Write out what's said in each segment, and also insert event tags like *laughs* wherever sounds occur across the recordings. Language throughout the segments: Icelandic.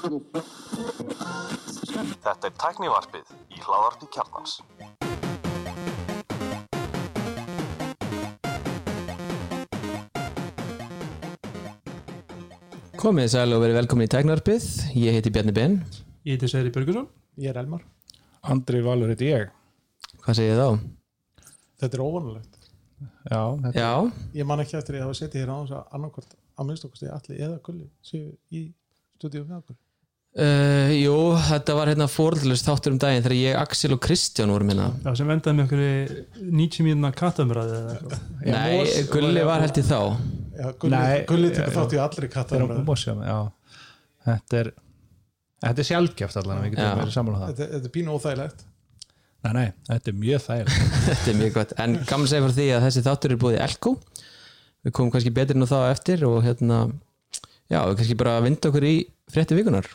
Þetta er tæknivarpið í hláðarpi kjarnans. Komið sæl og verið velkomin í Tæknarpið Ég heiti Bjarni Ben Ég heiti Seri Björgursson Ég er Elmar. Andri Valur heiti ég Hvað segir þið þá? Þetta er óvanulegt. Já, þetta Já, Ég man ekki eftir að ég hafa setið hér á þess að annarkvort að minnst okkur stegi allir eða gulli séu í stúdíu með okkur. Uh, jú, þetta var hérna fórhaldlust þáttur um daginn þegar ég, Axel og Kristján vorum hérna. Já, sem endaði með okkur 90 mínuna kattamræði eða eitthvað. Nei, Gulli var held í þá. Já, gulli, Nei, gulli tekur þátt í allri er já Þetta er Þetta er sjálfgeft allan, á það. Þetta, þetta er pínu óþægilegt. Nei, nei, þetta er mjög þægilegt. *laughs* Þetta er mjög gott. En gaman segja fyrir því að þessi þáttur er búið í Elko. Við komum kannski betur nú þá eftir og hérna Já, við kannski bara vinda okkur í frétti vikunar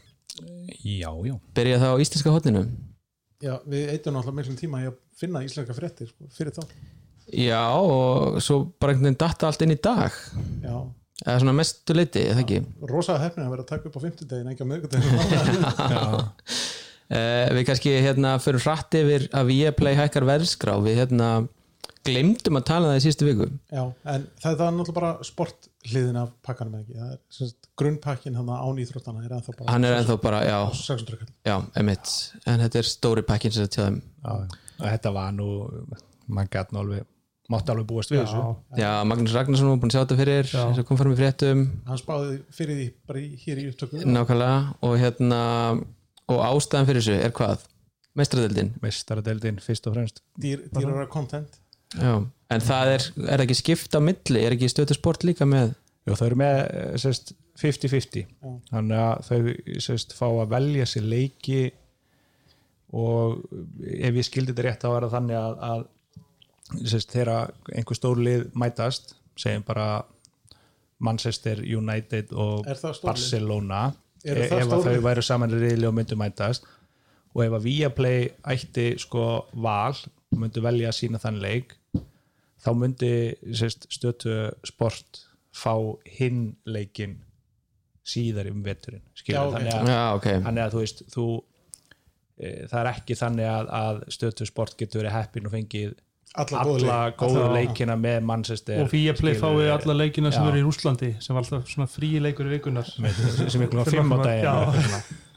Já, já. Byrja þá á íslenska hotninu Já, við eitum náttúrulega miklum tíma að finna íslenska fréttir sko, fyrir þá. Já, og svo bara einhvern veginn datta allt inn í dag. Já, eða svona mestu leiti, eða ekki? Rosa hefnið að vera að taka upp á fimmtudegin, ekki á miðgudegin. Uh, *laughs* við kannski hérna fyrir hratt yfir að Viaplay hækkar verðskrá. Við hérna glemdum að tala um það í sístu viku. Já, en það er náttúrulega bara sporthliðin af pakkanum eða ekki. Það er grunnpakkin hann án íþróttana er ennþá bara hann er ennþá bara, já, 600 kall. já, emitt en þetta er stóri pakkin sem þetta tjáðum Já, og þetta var nú maður gæt nú alveg mátti alveg búast við þessu. Já, Magnús Ragnarsson var búin að sjá þetta fyrir eins og kom fram í fréttum. Hann spáði fyrir því bara í, hér í upptöku. nákvæmlega. Og hérna og ástæðan fyrir þessu er hvað? Meistradeldin Mestaradeildin fyrst og fremst. Dýr, dýrara content. Já, en það er, er ekki skipt á milli? Er ekki stötu sport líka með? Jú, þau eru með eh, sérst, 50-50 þannig að þau sérst, fá að velja sér leiki og ef ég skildi þetta rétt þá er það þannig að, að sérst, þegar einhver stór lið mætast segjum bara Manchester United og Er það? Barcelona e- það ef að þau væru saman í riðli og myndu mætast. Og ef að Viaplay ætti sko val og myndu velja að sína þann leik þá myndi sérst, stötu sport fá hinn leikin síðar um veturinn skilur, Já, ok. þannig, að, já, ok, þannig að þú veist þú, e, það er ekki þannig að, að stötu sport getur verið heppin og fengið Alla, alla góðu Alla- leikina með Manchester Og Viaplay skilurðu, fái alla leikina sem eru í Rúslandi sem var alltaf svona frí leikur í vikunar sem ykkur fimm á daginn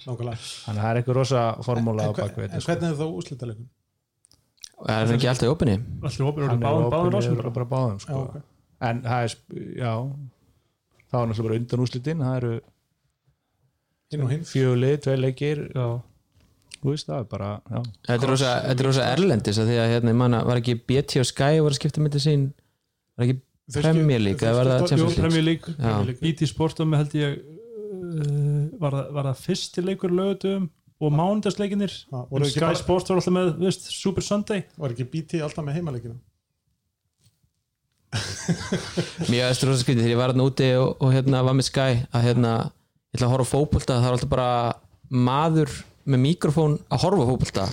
þannig að það er eitthvað rosa formúla á En, en þetta sko. hvernig er þá úslitaleikum? Það er ekki alltaf í opinni eru hann er báðum yfir bara báðum sko. Já, ok. en það er já það var náttúrulega bara undan úslitin það eru Hinn og hinn. fjöli, tvei leikir Já, þú veist það er bara já. Þetta er er rosa erlendis að því að hérna, ég manna, var ekki BT og Sky voru að skipta myndi sín var ekki Premier League var. BT Sportum held ég uh, var, það, var það fyrsti leikur lögutum og voru ekki Sky Sports var alltaf með veist, Super Sunday. Var ekki BT alltaf með heimaleikina? *laughs* Mér veist rosa skrítið. Þegar ég var hérna úti og, og hérna var með Sky að hérna, ég ætla að horfa á fótbolta það er alltaf bara maður með mikrofón að horfa á fótbolta.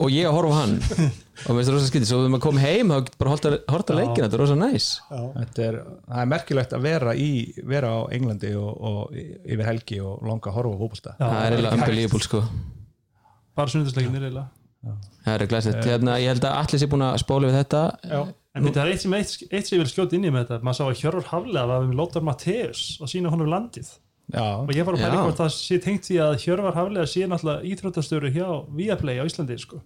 Og ég að horfa hann. Og mér veist rosa skrítið, svo þegar maður kom heim þá getur bara horta, horta leikina, þetta er rosa næs Þetta er, það er merkilegt að vera í vera á Englandi og, og yfir helgi og langa að horfa á fótbolta. Já, það er eiginlega unbelievable sko. Bara sunnudasleikinir eiginlega. Það er glæsett, hérna, ég held að allir sé búin að spóla við þetta. Já. En þetta er eitt sem, eitt, eitt sem ég vil skjóta inn í með þetta. Maður sá að Hjörvar Haflega var við Lótar Matteus og sína honum landið Já, og ég var að pæla hvort það sé tengt því að Hjörvar Haflega sé náttúrulega íþróttastöru hjá Viaplay á Íslandi sko.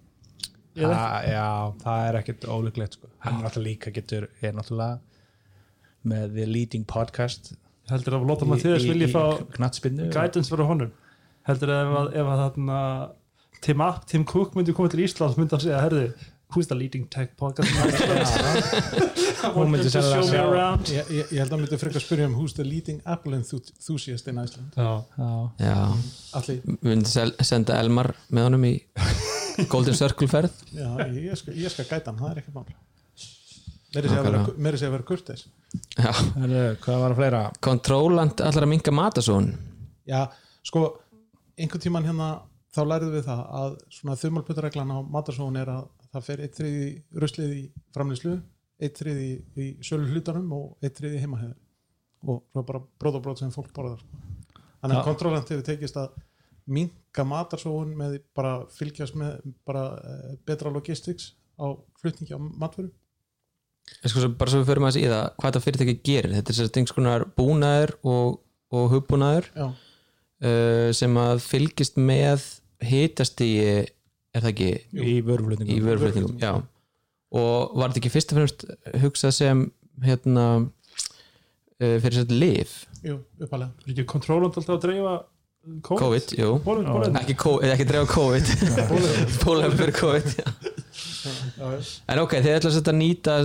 Það, já, það er ekkert ólíklegt sko. hann er náttúrulega líka getur er náttúrulega með The Leading Podcast heldur að Lótar Matteus vilji fá guidance fyrir honum heldur að ef að, ef að þarna Tim, App, Tim Cook myndi koma til Íslands myndi hann segja, herðu, who's the leading tech podcast? *laughs* Hún myndi sjá- around. Ég, ég, ég held að hann myndi frekar spyrja um who's the leading Apple enthusiast in Iceland. Já, Já, já, Allir, við myndum sel- senda Elmar með honum í Golden Circle ferð? *laughs* Já, ég, ég, skal, ég skal gæta hann, það er ekki mál. Meiri sé að vera, Nákvæmlega. meiri sé að vera kurteis. Já, Herru, hvað var að fleira? Kontróland allar að minka matasón Já, sko, einhvern tíman hérna þá lærðum við það að svona þumalputareglan á matarsóun er að það fer eitt þriði ruslið í framlýslu eitt þriði í sölu hlutanum og eitt þriði heimahæður og svo bara bróð og bróð sem fólk borðar sko. þannig að kontrólant hefur tekist að minka matarsóun með bara fylgjast með bara uh, betra logistics á flutningi á matvöru. En sko, svo- bara svo við förum aðeins í það hvað þetta fyrirtæki gerir, þetta er sérst einhvers konar búnaður og, og hugbúnaður uh, sem að fylgist með hitastíi er það ekki? Í vöruflutningum. Í vöruflutningum, já. Og var þetta ekki fyrst og fremst hugsað sem hérna uh, fyrir sérst liv jú, uppalega er ekki kontróland alltaf að dreifa COVID, COVID, jú. Bólefni, bólefni. ekki, eða ekki drefa COVID. Bólefni *laughs* fyrir COVID já. já, já. en ok, þið ætla að nýta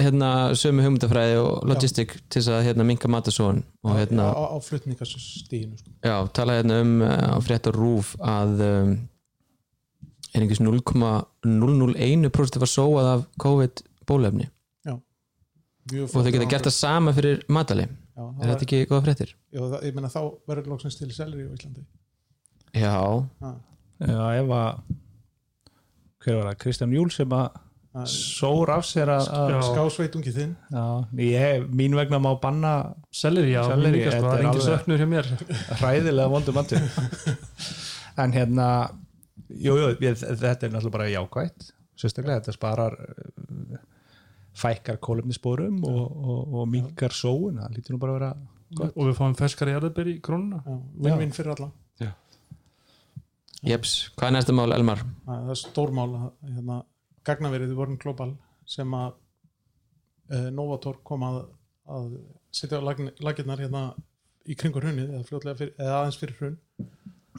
hérna, sömu hugmyndafræði og logistik til þess að hérna, minka matasón og hérna, á, á flutningastíðinu sko. já, tala hérna um uh, á frétt og rúf að um, er einhvers 0,001% var sóað af COVID bólefni og þau geta gert það sama fyrir matali Já, er þetta ekki góða fréttir? Já, það, ég meina þá verður loksins til selir í Íslandi. Já, ha, Já, ef að hver var það, Kristján Júl sem að það- sór af sér að, skásveitungi þinn. Já, ég, mín vegna má banna Selleri, já, sko, þetta er engin alveg- söknur hjá mér. *laughs* Hræðilega vondum matur *laughs* en hérna jú, jú, þetta er náttúrulega bara jákvætt sérstaklega, þetta sparar uh, fækkar kólefnissporum og, og, og minkar sóun það lítur nú bara að vera gott. Og við fáum ferskari jarðabir í krónuna. Já, vinn-vinn fyrir alla. Jeps, hvað er næsta mál Elmar? það það er stórmál hérna, gagnaverið vorum global sem að uh, Novator kom að, að setja á lagirnar hérna í kringur hrunið eða, fljótlega fyrir, eða aðeins fyrir hrun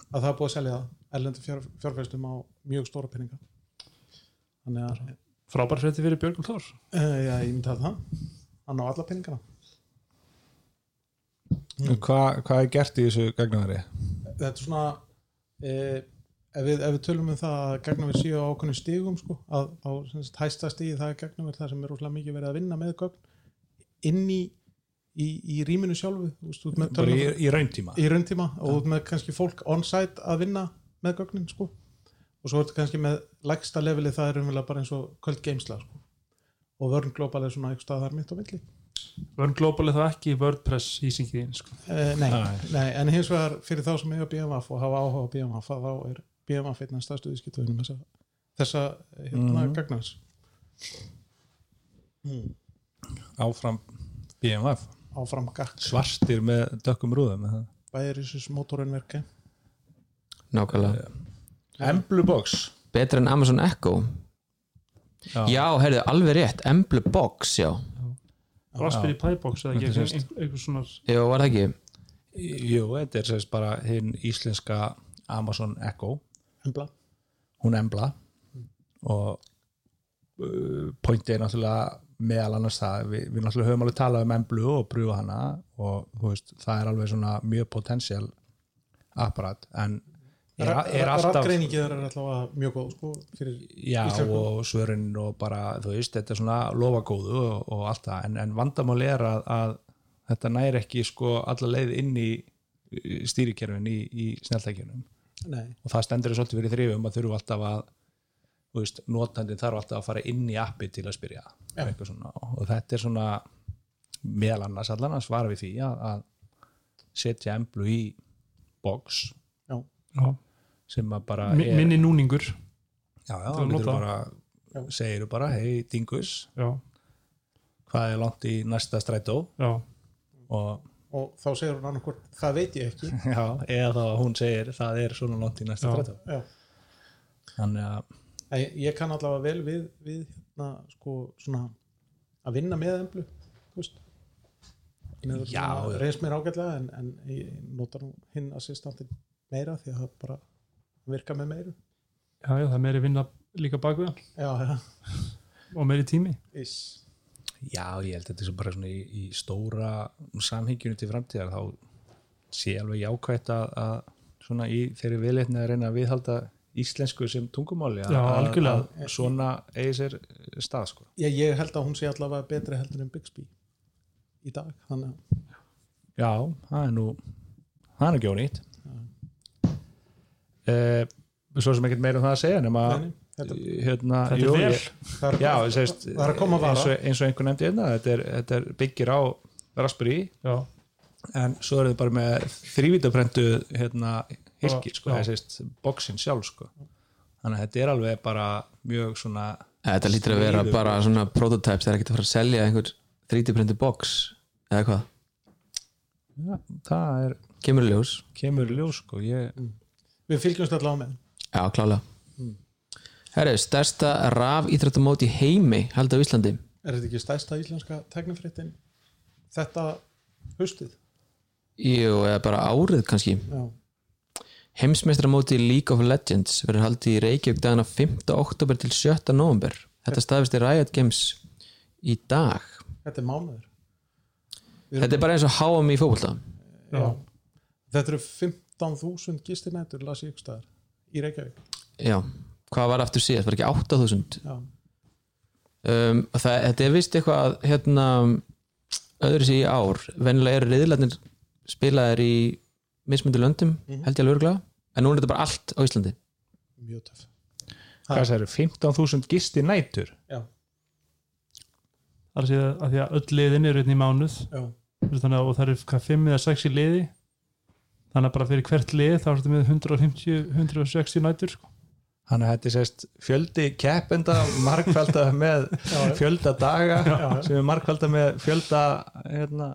að það er búið að selja það erlendu fjár, fjárfæstum á mjög stóra peninga. Þannig að frábær frétti fyrir Björgum Þór uh, já, ég myndi að það. Hann á alla peningana. Hva, hvað er gert í þessu gagnaveri? þetta er svona eh, ef, við, ef við tölum um það að gagnaver séu á ákveðnum stígum sko, að á sagt, hæsta stígi það er gagnaver það sem er rosalega mikið verið að vinna með gögn inn í, í, í rýminu sjálfu þú veist, þú ert með bara í, í rauntíma. Í rauntíma og þú ert með kannski fólk on-site að vinna með gögnin sko. og svo ertu kannski með lægsta leveli það er umvel bara eins og köld geimsla sko. og vörn global er svona eitthvað þar mitt á milli Vörn Global er það ekki Wordpress ísingiðin sko. Eh, nei, Nei. nei, en hins vegar fyrir þá sem eiga BMF og hafa áhuga á BMF þá er BMF einna stærstu viðskiptöðunum þessa, þessa hérna mm Mhm. gagnars áfram BMF áfram gagn svartir með dökkum rúðum er það? Nákvæmlega. Emblu box. Betra en Amazon Echo. Já, Já, heyrðu, alveg rétt, Emblu Box, já. Raspberry Pi Box eða ekki Þetta einhver, svona Já, var það ekki? Jú, þetta er sérst bara hinn íslenska Amazon Echo. Embla. Hún embla. Og uh, pointi er náttúrulega meðal annars það, við, við náttúrulega höfum alveg talað um emblu og pröfa hana og þú veist, það er alveg svona mjög potensial apparat. En Rattgreiningið er alltaf mjög góð sko, fyrir já og svörin og bara þú veist, þetta er svona lofagóðu og, og allt það, en, en vandamál er að, að þetta næri ekki sko alla leið inn í stýrikerfin í, í snjáltækjunum nei, og það stendur svolítið fyrir þrifum að þurfu alltaf að veist, notandinn þarf alltaf að fara inn í appi til að spyrja eitthvað svona, og þetta er svona meðal annars allan að svara við því að, að setja emblu í box. Já, já, sem að bara er minni núningur. Já, já, það nota. bara segir bara, hei dingus já, hvað er langt í næsta strætó? Já, og og þá segir hún annarkvort það veit ég ekki. *laughs* Já, eða þá hún segir það er svona langt í næsta strætó. já. þannig að ég, ég kann allavega vel við, við hérna, sko, svona að vinna með emblu þú veist. Reynst mér ágætlega en, en ég nota nú hinn assistantin meira því að það bara virka með meiru. Já, já, það er meiri vinna líka bak við hann já, já, og meiri tími. Is. Já, ég held að þetta er bara svona í, í stóra samhengjunu til framtíðar. Þá sé ég alveg jákvætt að, að svona í þeirri viðleitni að reyna að viðhalda íslensku sem tungumáli að, Já, að- svona eigi sér stað sko. ég, ég held að hún sé allavega betri heldur en Bixby í dag þannig að Já, það er nú það er ekki ónýtt eh, Svo sem ekkert meira um það að segja nema Nei, þetta- hérna, þetta jú, er vel er, Já, sést, það er að koma að eins, vara og, eins og einhver nefndi hérna þetta, er, þetta er byggir á Raspberry já, en svo eru þið bara með þrývítaprentu hérna hilki sko, það sést bóksin sjálf sko. Þannig að þetta er alveg bara mjög svona Þetta lítur að vera bara svona prototypes það er ekkert að fara að selja einhver 3D-printu box eða hvað, ja, það er, kemur í ljós. Kemur í ljós sko ég, Við fylgjumst allavega með Já, klálega Herri, stærsta raf íþrættamót í heimi held á Íslandi Er þetta ekki stærsta íslenska teknifréttin þetta haustið? Jú, eða bara árið kannski Já, Heimsmeistramóti League of Legends verður haldið í Reykjavík dagana 5. oktober til 7. november Þetta staðist í Riot Games í dag þetta er mánuður Þetta er bara eins og HM í Já. Þetta eru 15.000 gistinætur las ég ykkur staðar í Reykjavík. Já, hvað var aftur síðast? Var ekki 8000? Já, um, þetta er vist eitthvað hérna, öðru sér í ár. Venjulega eru riðlarnir spilaðir í mismundi löndum held ég alveg örgulega, en nú er þetta bara allt á Íslandi. Mjög töff. Hvað það eru 15.000 gisti nætur Já, Það er að því að öll liðin eru einn í mánuð. Já, og það eru hvað 5 eða 6 í liði þannig að bara fyrir hvert lið þá er þetta með 150, 160 nætur sko. þannig að þetta er sérst fjöldi keppenda markfælda *laughs* með fjölda daga sem er markfælda með fjölda hérna,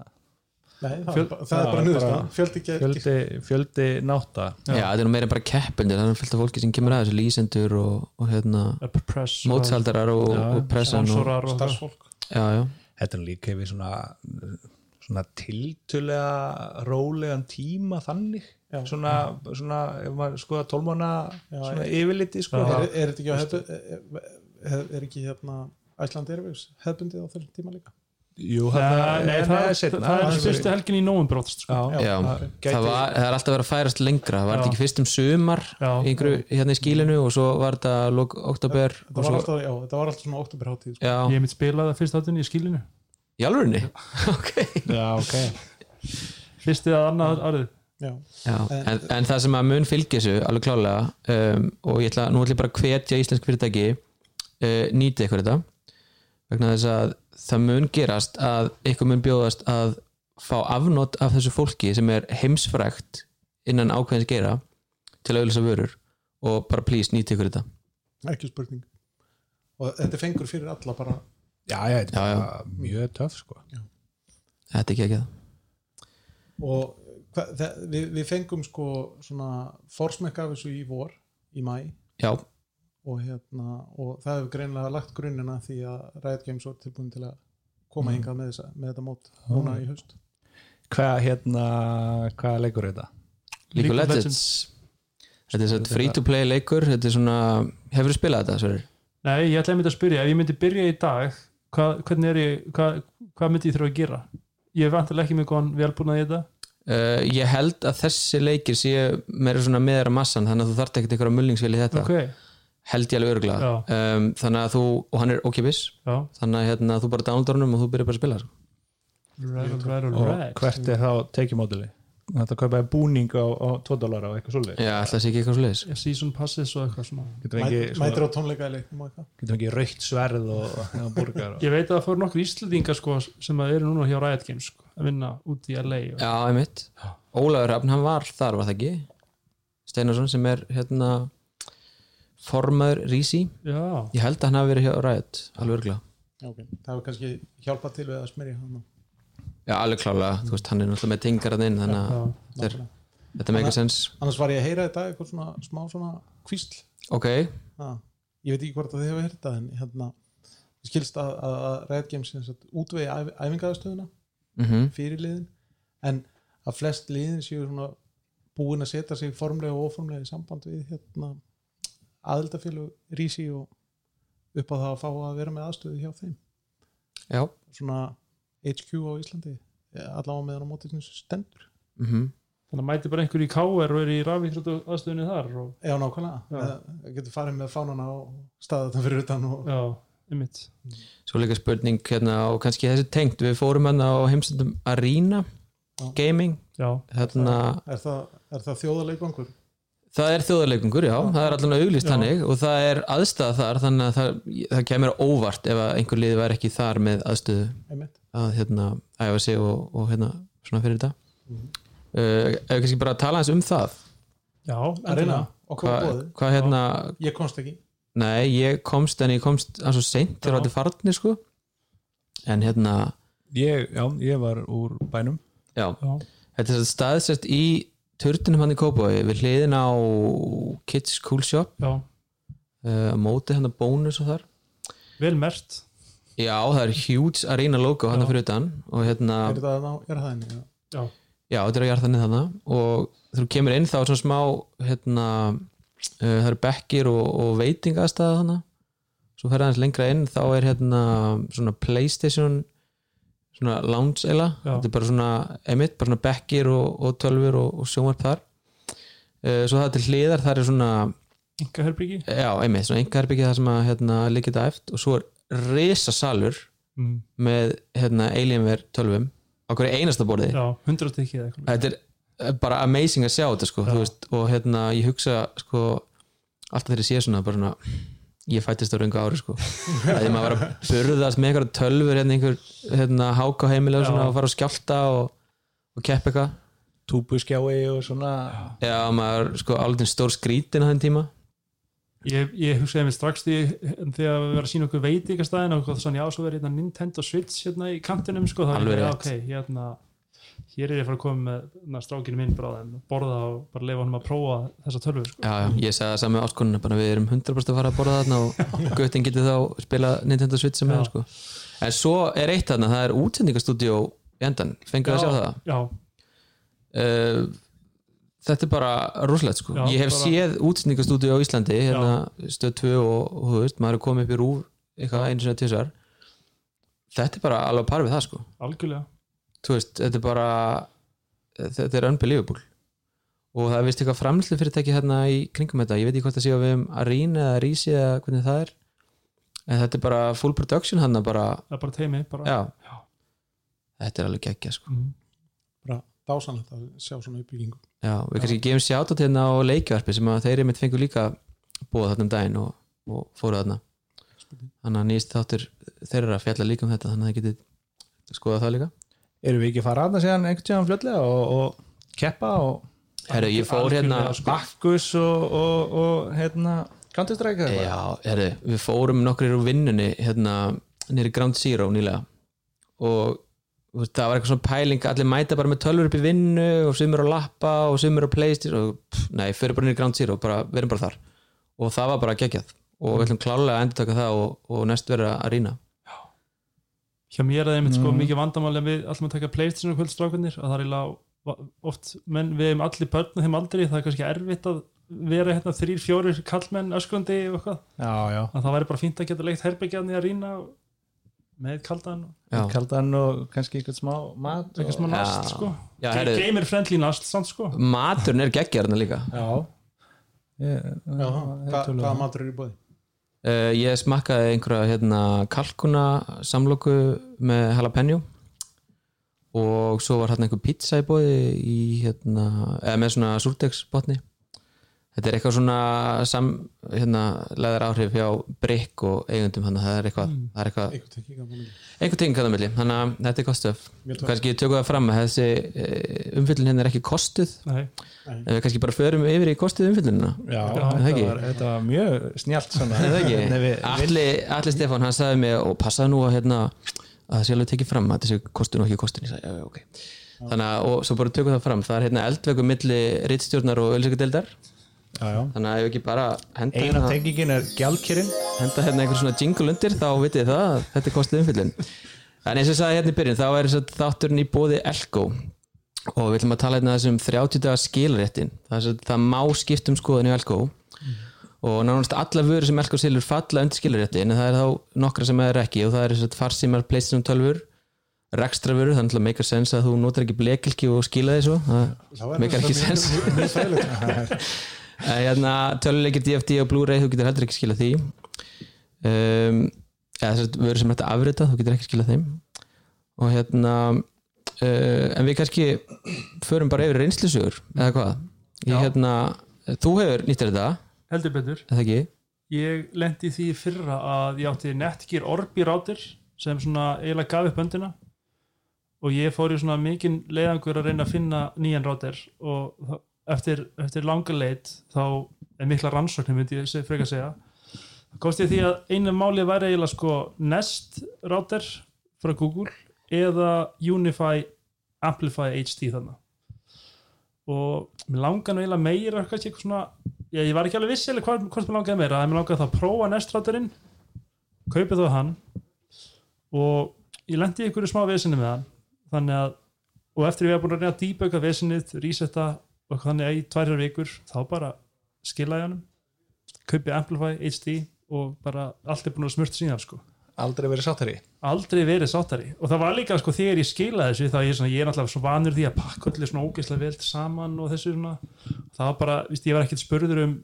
Nei, það, Fjöl- er bara- það er Já, bara bara- Fjöldi fjöldi, fjöldi náta Já, þetta er nú meira en bara keppendur það er fullt af fólki sem kemur að þessu lýsendur og, og hérna, mótsaldarar og, Já, og pressan og, starfsfólk. Já, já, þetta er nú líka yfir svona svona tiltölega rólegan tíma þannig Já. svona, svona ef maður skoða tólmána svona yfirliti sko. Já. er, er þetta ekki á hefbu, er, er, er ekki hérna Æsland Airways hefbundið á þessum tíma líka Jú, Nei, þarna- nei, það, er, seinna. það er Það fyrstu helgin í nóvembr oftast sko. Já, já. það gæti- Það, var, það er alltaf verið að færast lengra það var Já. ekki fyrst um sumar Já. í hérna í skílinu og svo var þetta lok oktober og var, alltaf, já, þetta var alltaf svona oktoberháttíð sko. ég mitt spilaði fyrst áttunni í skilinu í alvörinni *laughs* ok. Já, ok. Fyrst eða annað árið. Já. Já, En- en, það sem að mun fylgja þessu alveg klálega um, og ég ætla, nú ætla ég bara að hvetja íslensk fyrirtæki uh, nýti ykkur þetta vegna þess að það mun gerast að ykkur mun bjóðast að fá afnót af þessu fólki sem er heimsfrækt innan ákveðins geira til að auðvitað vörur og bara please nýti ykkur þetta. Ekki spurning. Og þetta fengur fyrir alla bara já, já, þetta er já. bara mjög töff sko. þetta er ekki ekki það og hva, það, við, við fengum sko svona forsmekk af þessu í vor í mæ já, og, hérna, og það hefur greinlega lagt grunnina því að Riot Games var tilbúin til að koma hingað með, þessa, með þetta mót núna í haust hvað hérna, hvað leikur þetta? League of Legends þetta er svona free to play leikur þetta er svona, hefur þú spilað þetta Sverrir? nei, ég ætlaði myndi að spyrja, ef ég myndi byrja í dag hvað, hvernig er ég hvað, hvað myndi ég þurfa að gera? Ég er vantilega ekki með góðan velbúnað í þetta. Uh, ég held að þessi leikir séu meira svona meðra massan þannig að þú þarft ekkert einhverja mullingsvél í þetta. Ok, held ég alveg örgulega Já. um, þannig að þú, og hann er okkipis þannig að hérna, þú bara downloadar honum og þú byrjar bara að spila sko. right, right, og right. Hvert er þá tekjumóduli? Þetta kaupaði búning á, á 2 dólar og eitthvað svolítið já, alltaf sé ekki eitthvað svo leiðis Já, season passes og eitthvað ekki, mætir á tónleika í leiknum og eitthvað. getum við ekki raukt sverð og, og burgar og, ég veit að það fór nokkur íslendingar sko, sem að eru núna hjá Riot Games sko, að vinna út í LA og, já, einmitt. Ólafur Hrafn, hann var þar, var það ekki? Steinarsson sem er hérna formaður Rísi já, ég held að hann hafi verið hjá Riot alveg örgulega Já, okay. það hefur kannski hjálpað til við að smyrja hann já, alveg klálega, þú veist, hann er náttúrulega með tingar hann inn þannig að þetta er- þetta make sense. annars var ég að heyra þetta eitthvað svona smá svona kvísl. Ok, ah, ég veit ekki hvort að þið hefur heyrt það en hérna, ég skilst að, að, að Riot Games útvegi æf, æfingaðastöðuna mhm. fyrir liðin. En að flest liðin séu svona búin að setja sig formlega og óformlega í samband við hérna aðildafélag Rísi og upp á það að fá að vera með aðstöðu hjá þeim. Já, svona HQ á Íslandi allavega meðan á mótið sem stendur mhm þannig að mæti bara einhver í KR og er í rafíþróttu aðstöðunni þar og, Já, nákvæmlega. Það getur farið með fánana og staðið þetta fyrir utan og já, einmitt Svo líka spurning hérna og kannski þessi tengt við fórum hérna á heimsendum Arena Já. Gaming já, hérna, er það, er það þjóðarleikvangur? það er þjóðarleikungur, já, það er allan auglýst Já. þannig og það er aðstæða þar þannig að það, það kemur á óvart ef að einhver liði væri ekki þar með aðstöðu Einmitt. Að hérna æfa sig og, og hérna svona fyrir þetta. Uh, ef við kannski bara tala eins um það? Já, að reyna. Hvað var bóðið hva, hérna ég komst ekki. Nei, ég komst en ég komst að svo seint til Já. að þetta farnir sko. En hérna, ég, já, ég var úr bænum. Já. Já, þetta er staðsett í turtinum hann í Kópavogi við hliðin á Kids Cool Shop. Já, uh, á móti hann að bónus og þar. Vel mert já, það er huge arena logo hann fyrir utan og hérna er það, á- það henni já. Já, þetta er að gera þannig og þú kemur inn þá er svona smá hérna, uh, það eru bekkir og, og veitingastæða þannig svo fer aðeins lengra inn þá er hérna svona Playstation svona lounge eila. Þetta er bara svona, emitt, bara svona bekkir og, og tölfur og, og sjónvarp þar. Uh, svo það er til hliðar þar er svona, enga herbyggi já, emitt, svona engarbyggið það sem að hérna, þetta eft og svo er risa salur mm. með hérna, Alienware tölvum á hverju einasta borði. Já, hundra stykki eða eitthvað. Þetta er bara amazing að sjá þetta sko, þú veist, og hérna ég hugsa sko, alltaf þegar ég sé svona bara svona, ég fættist á röngu ári sko, *laughs* að ég maður var að burðast með einhverja tölfur, hérna einhver hérna, háka heimilega og svona og fara að skjálta og, og kepp eitthvað. Túbuskjái og svona. Já, maður sko alveg stór skrítin á þenn tíma Ég, ég hugsaði mig strax því þegar við verðum að sína okkur veitingastæðin og svona já, svo verður hérna Nintendo Switch hérna í kantinum sko, þá er rétt. ok, hérna hér er ég fara að koma með strákinu minn bráðum, borða og bara leifa honum að prófa þessa tölvu sko. já, já, ég sagði það saman með áskonuna bara við erum 100% að fara að borða þarna og *laughs* guttin getur þá spila Nintendo Switch sem er sko. en svo er eitt þarna, það er útsendingastúdíó í endan, fengur að sjá það Já, uh, þetta er bara rosalegt sko. Já, ég hef bara- séð útsendingastúdíu á Íslandi hérna stöð 2 og, og þú veist, maður er komið upp í rúf eitthvað einu sinni tísar þetta er bara alveg par við það sko. Algjörlega. Þú veist, þetta er bara þetta er unbelievable. Og það er vist eitthvað framlýslu fyrirtæki hérna í kringum þetta, ég veit ekki hvort það séu við um Arena eða Rísi eða hvernig það er. En þetta er bara full production hann bara, það er bara teimi bara, þetta er alveg geggja sko. Mm. bara dásanlegt að sjá svona uppbyggingu. Já, við kannski gefum sjátt hérna á leikjarpi sem að þeir einmitt fengur líka búa þarna um daginn og, og fóru þarna. Þannig að nýst þáttur þeir eru að fjalla líka um þetta þannig að það getið skoða það líka. Erum við ekki að fara aðna síðan einhvern tíðan fljótlega og, og keppa og Herru, ég fór hérna bakkus og, og, og hérna Counter-Strike eða Já, herru, við fórum nokkur úr vinnunni hérna nýri Ground Zero nýlega og veist, það var eitthvað svona pæling allir mæta bara með tölvur upp í vinnu og sumir á lappa og sumir á playstation og pff, nei, fyrir bara nýri Ground Zero, bara, við erum bara þar. Og það var bara geggjað. Og við ætlum klálega að endur taka það og, og næst vera að rýna. Hjá mér er það einmitt sko Mm. mikið vandamáli að við allum að taka Playstation og kvöldstrákunir og það er eiginlega oft menn við hefum allir börn á þeim aldrei það er kannski erfitt að vera hérna þrýr, fjórir kallmenn öskrandi og eitthvað. Já, já, að það væri bara fínt að geta leikt herbyggjarni að rýna með kaldan kaldan og kannski eitthvað smá mat eitthvað smá nast sko. Gamer friendly nast samt sko. Maturinn er geggjarna líka. Já. Ég, Já, hva, hvaða matur er í bóði? uh, ég smakkaði einhverja hérna, kalkuna samloku með jalapeno og svo var hérna einhver pizza í bóði í hérna, eða með svona súrdegsbotni þetta er eitthvað svona sam, hérna, leðar áhrif hjá Brick og eigundum þannig að það er eitthvað, það er eitthvað Eitthvað tekki gaman einhver ting kannar milli, þannig að þetta er kostöf kannski tökum það fram að þessi eh, umfyllun hérna er ekki kostuð. Nei. en við kannski bara förum yfir í kostuð umfyllunina já, þetta, það ekki. var, þetta var mjög snjált svona. Er það ekki? Nei, við, við, Alli, Alli Stefán, hann sagði mig og passaði nú að, hérna, að það sé alveg tekið fram að þessi kostun og ekki kostun ég sagði, já, ok. Þannig að, og svo bara tökum það fram. Það er hérna eldveiku milli rittstjórnar og ölsökudeldar já, já. þannig að ef ekki bara henda eina hérna, tengingin er gjaldkýrin henda hérna einhver svona jingle undir þá vitið það, að þetta er kostið umfyllun en eins og ég sagði hérna í byrjun, þá er þátturinn í bóði Elko. Og við ætlum að tala hérna þessum 30 dagar skilréttin. Það, það má skipt um skoðin í Elko. Og nánast alla vörur sem Elko silur falla undir skilrétti en það er þá nokkra sem er ekki. Og það er þess að farsímar, playstation 12 rekstra vörur, þannig að make a sense að þú notar ekki blekilki og skila því svo. Það make ekki En *laughs* hérna, töluleikir DFD og Blu-ray þú getur heldur ekki skilað því. Um, eða þess að vörur sem þetta afrita þú getur ekki skilað þeim. Og hérna uh, en við kannski förum bara yfir reynslusugur eða hvað? Ég, hérna, þú hefur nýttir þetta. Heldur betur. Eða ekki? Ég lendi því fyrra að ég átti Netgear Orbi router sem svona eiginlega gaf upp öndina og ég fór í svona mikinn leiðangur að reyna að finna nýjan rátir og eftir, eftir langa leit þá er mikla rannsóknir myndi ég frekar segja. Það kosti því að einu máli væri eiginlega sko Nest rátir frá Google eða Unify Amplify HD þannig og mér langar nú eiginlega meira kannski eitthvað svona, ég, ég var ekki alveg viss eða hvort, mér langaði meira, en mér langaði það að prófa Nest-ráturinn kaupið þó hann og ég lendi í einhverju smá vesinni með hann. Þannig að, og eftir ég hef búin að reyna að debugga vesinnið, resetta og þannig að í tværjar vikur, þá bara skilaði hann kaupið Amplify HD og bara allt er búin að smurt síðan sko. Aldrei verið sáttari aldrei verið sáttari og það var líka sko þegar ég skilaði þessu þá ég svona, ég er náttúrulega svo vanur því að pakka allir svona ógeðslega vel saman og þessu svona. Það var bara, víst, ég var ekkert spurður um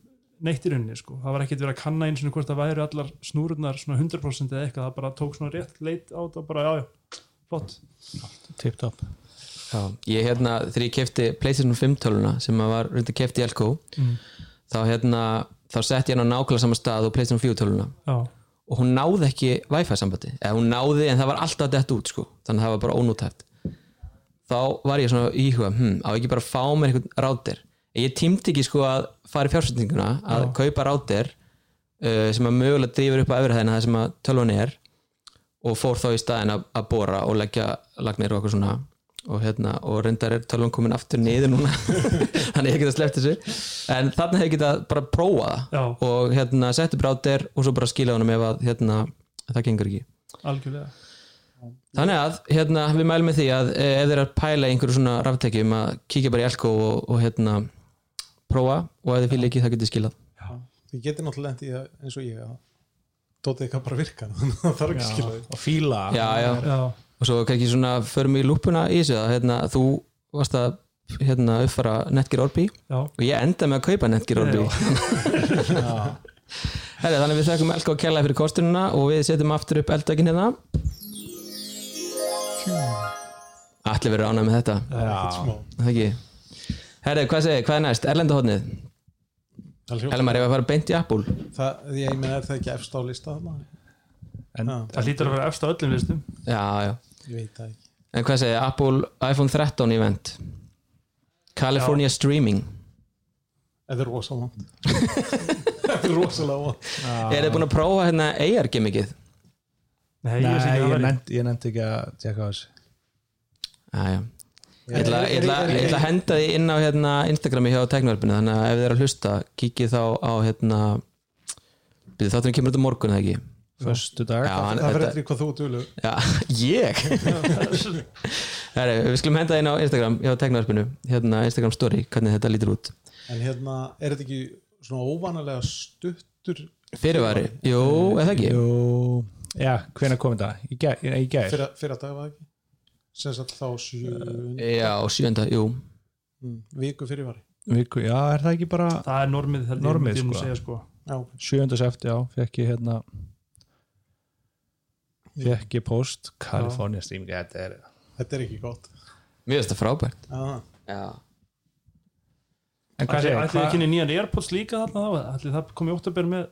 neitt í rauninni sko, það var ekkert verið að kanna eins og hvort það væri allar snúrurnar svona 100% eða eitthvað, það bara tók svona rétt leit á og bara, já, já, flott. Tip top Já, ég hérna, þegar ég kefti PlayStation 5 töluna sem að var reyndi að kefti í Elko þá hérna, þá sett ég hann á nákvæmlega sama stað og PlayStation 4 töluna já, og hún náði ekki Wi-Fi sambandi. Eða hún náði en það var alltaf dett út sko. þannig að það var bara ónútæft þá var ég svona íhuga hm, á ekki bara að fá mér einhvern rátir ég tímti ekki sko að fara í fjársetninguna að kaupa rátir uh, sem að mögulega drýfur upp á öfrihæðina það sem að tölvan er og fór þá í staðin að, að bóra og leggja lagnir og eitthvað svona og, hérna, og reyndar er tölvan komin aftur niður núna. *laughs* Þannig ég geta sleppt þessu. En þannig hefði getað bara prófa það. Já. og hérna setja upp rátir og svo bara skila honum ef að hérna, það gengur ekki. Algjörlega. Þannig að hérna, við mælum með því að eh, ef þeir að pæla einhverju svona raftekjum að kíkja bara í Elko og, og hérna prófa. Og ef þið fylgja ekki það getið skilað. Þið getur náttúrulega það eins og ég að Dótið eitthvað bara virka þannig að *laughs* það þarf ekki að því og fíla. Já, já. já, og svo kannski svona förum við í lúpuna í þessu að hérna, þú varst að hérna, uppfara Netgear Orbi. Já, og ég enda með að kaupa Netgear Orbi. *laughs* Herri, þannig við þekkum Elko að kella fyrir kostununa og við setjum aftur upp eldækin hérna. Allir verður ánægð með þetta. Smá. Það ekki? Herri, hvað segir, hvað er næst? Erlendahotnið Það Helmar, ef að fara beint í Apple? Það, ég meina er það ekki efst á lista þarna? en það lítur að vera efst á öllum listum. Já, já ég veit það ekki. En hvað segir, Apple iPhone 13 event? California Streaming. Þetta er rosa vond Þetta er rosalega vond Er þið búin að prófa hérna AR gimmickið? nei, ég nefndi ekki að tjekka á þessu. Já, já. Ég ætla, ég, ætla, ég ætla að henda því inn á hérna, Instagrami hjá teknverfinu þannig að ef þið eru að hlusta kíkið þá á hérna byrju þátturinn kemur á morgun eða ekki föstu dag. Já, hann, Það verður eftir hvað þú dölur já, *laughs* ég? Heri, Við skulum henda inn á Instagram hjá teknverfinu hérna Instagram story, hvernig þetta lítur út. En hérna, er þetta ekki svona óvanalega stuttur Fyrirvari, jú, eða ekki? Jú, já, hvenær kom þetta? Í gær, í gær. fyrir, fyrir að dag var það ekki? Sem sagt þá sjö Já, sjönda, jú. Mm, viku fyrir var Viku, já, er það ekki bara það er normið, held ég, Normið, sko. segja, sko. Já, 7. seft, já, fekk ég hérna fekk ég post California Stream, þetta er þetta er ekki gott. Mér finnst það frábært. Já, Já, en hvað ætli þið kynni nýjan Airpods líka þarna þá? Ætli það komið óttabér með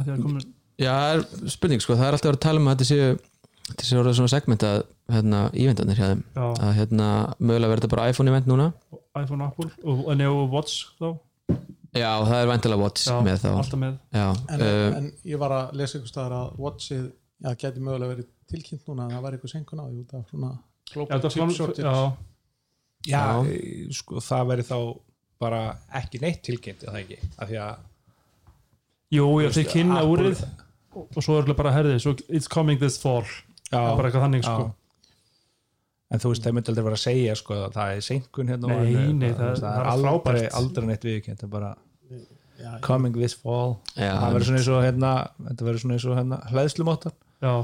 ætli það komið Já, er spurning sko, það er alltaf verið að tala um að þetta séu þetta séu orðið svona segment að hérna, ívendarnir hjá þeim. Já, að hérna, mögulega verður þetta bara iPhone event núna. iPhone, Apple og, og Neo Watch þá? Já, það er vantilega Watch já, með þá. alltaf með. Já, en, uh, en ég var að lesa einhvers staðar að Watchið, já, geti mögulega verið tilkynnt núna en það var eitthvað senkun á því út af svona já, global það chip var, shortage. já, já, Já. e, sko, það veri þá bara ekki neitt tilkynnt er það ekki, af því að jú, já, þeir veist, kynna úrið og, svo er það bara herðið, svo it's coming this fall. Já, bara eitthvað þannig, já. sko. En þú veist, það myndi aldrei vera að segja sko, að það er senkun hérna Nei, og- nei, það, það- það það er aldrei, frábært. aldrei neitt viðkynnt það er bara já, coming this fall. Já, það verður svona eins og hérna þetta verður svona eins og hérna hlæðslumóttan já,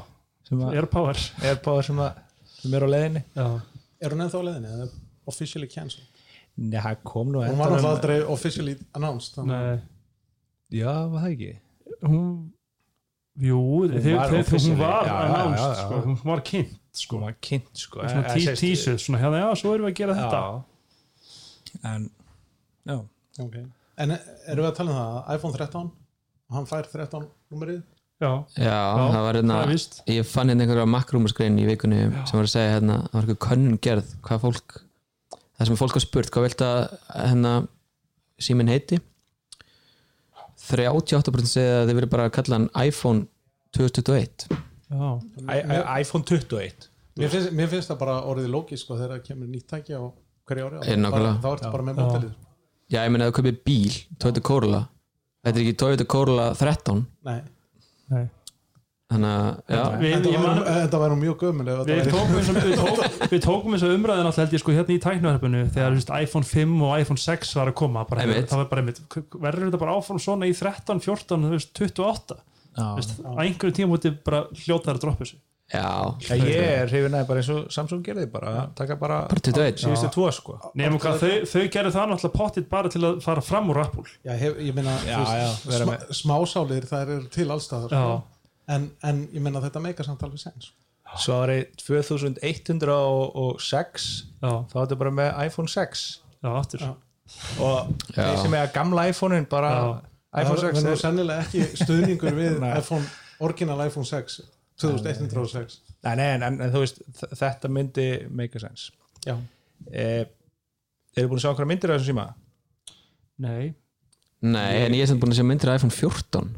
AirPower er power. Sem, að, sem er á leiðinni. Já, er hún ennþá á leiðinni? eða officially cancelled? Nei, það kom nú hún var náttúrulega aldrei officially announced nei. Já, var það ekki? hún jú, þeir, var þeir, hún var announced, já, já. sko, hún var kynnt Sko, maður kynnt, sko. Svona Eh, tí- sést- teaser, svona hérna, já, svo erum við að gera þetta. En, já. Ok. En erum við að tala um það? að iPhone 13 hann fær 13 numerið já, Já, það var hérna það er ég fann hérna einhverja makrúmusgrein í vikunni sem var að segja hérna, það var eitthvað könnun gerð hvað fólk, það sem fólk har spurt hvað vilt að hérna síminn heiti? 38% segja að þið verið bara að kalla hann iPhone 2021 já, I- I- iPhone 21 mér finnst, mér finnst það bara orðið lógist sko, þegar það kemur nýtt tæki á hverju ári. Þá ertu bara með mótelið Já, ég meina að þú kaupir bíl, Toyota Corolla þetta er ekki Toyota Corolla 13 nei nei. Þannig að, það væri nú mjög gömul ef Við þetta tókum, þessum, við, *laughs* tók, við tókum þess að umræðin alltaf held ég sko hérna í tæknuverfinu þegar veist, iPhone 5 og iPhone 6 var að koma bara, það var bara einmitt verður þetta bara áfram svona í 13, 14, þú veist, 28 Já. Þú veist, á einhverju tíma múti bara hljóta þær að droppa þessu já, ég er hrifin að bara eins og Samsung gerði bara taka bara, bara 21 síðustu tvo sko. Nefnum hvað, þau, þau gerðu það náttúrulega pottit bara til að fara fram úr Apple. Já, hef, ég meina með- smásálir það eru til allstaðar sko. en, en ég meina þetta meika samt alveg sens svo árið 2106 já, þá er þetta bara með iPhone 6 já, aftur. Já. og þeir sem er gamla iPhone-in bara Já. iPhone það 6 verður er, sennilega ekki stuðningur við *laughs* iPhone, original iPhone 6 2106 nei, nei, en, en, þú veist þetta myndi make a sense já, eh, eru búin að sjá okkur myndir af þessum síma? nei, Nei, en ég er sem búin að sjá myndir af iPhone 14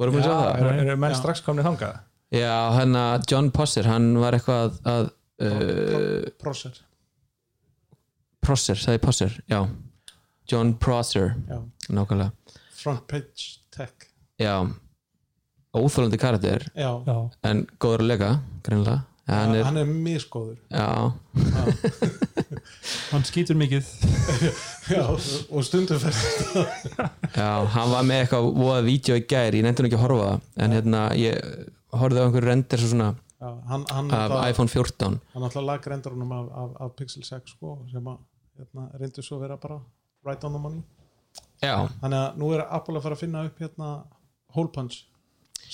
voru búin að sjá það? eru, eru menn Já. strax komnið þangað? Já, hérna John Prosser, hann var eitthvað að, að uh, Prosser Prosser, sagði Prosser, já John Prosser, já. nákvæmlega front page tech Já, óþólandi karakter já, en góður að leika, greinlega ja, hann er, hann er misgóður. Já, *laughs* hann skýtur mikið. *laughs* Já, og stundum fer já, hann var með eitthvað voða vídeo í gær, ég nefndi hann ekki að horfa á það, en hérna, ég horfði á einhverju rendir svo svona já, hann, hann, af alltaf, iPhone 14 hann alltaf lag rendurunum af, af, af Pixel 6 sko, sem að hérna, reyndu svo að vera bara right on the money. Já, þannig að nú er Apple að fara að finna upp hérna hole punch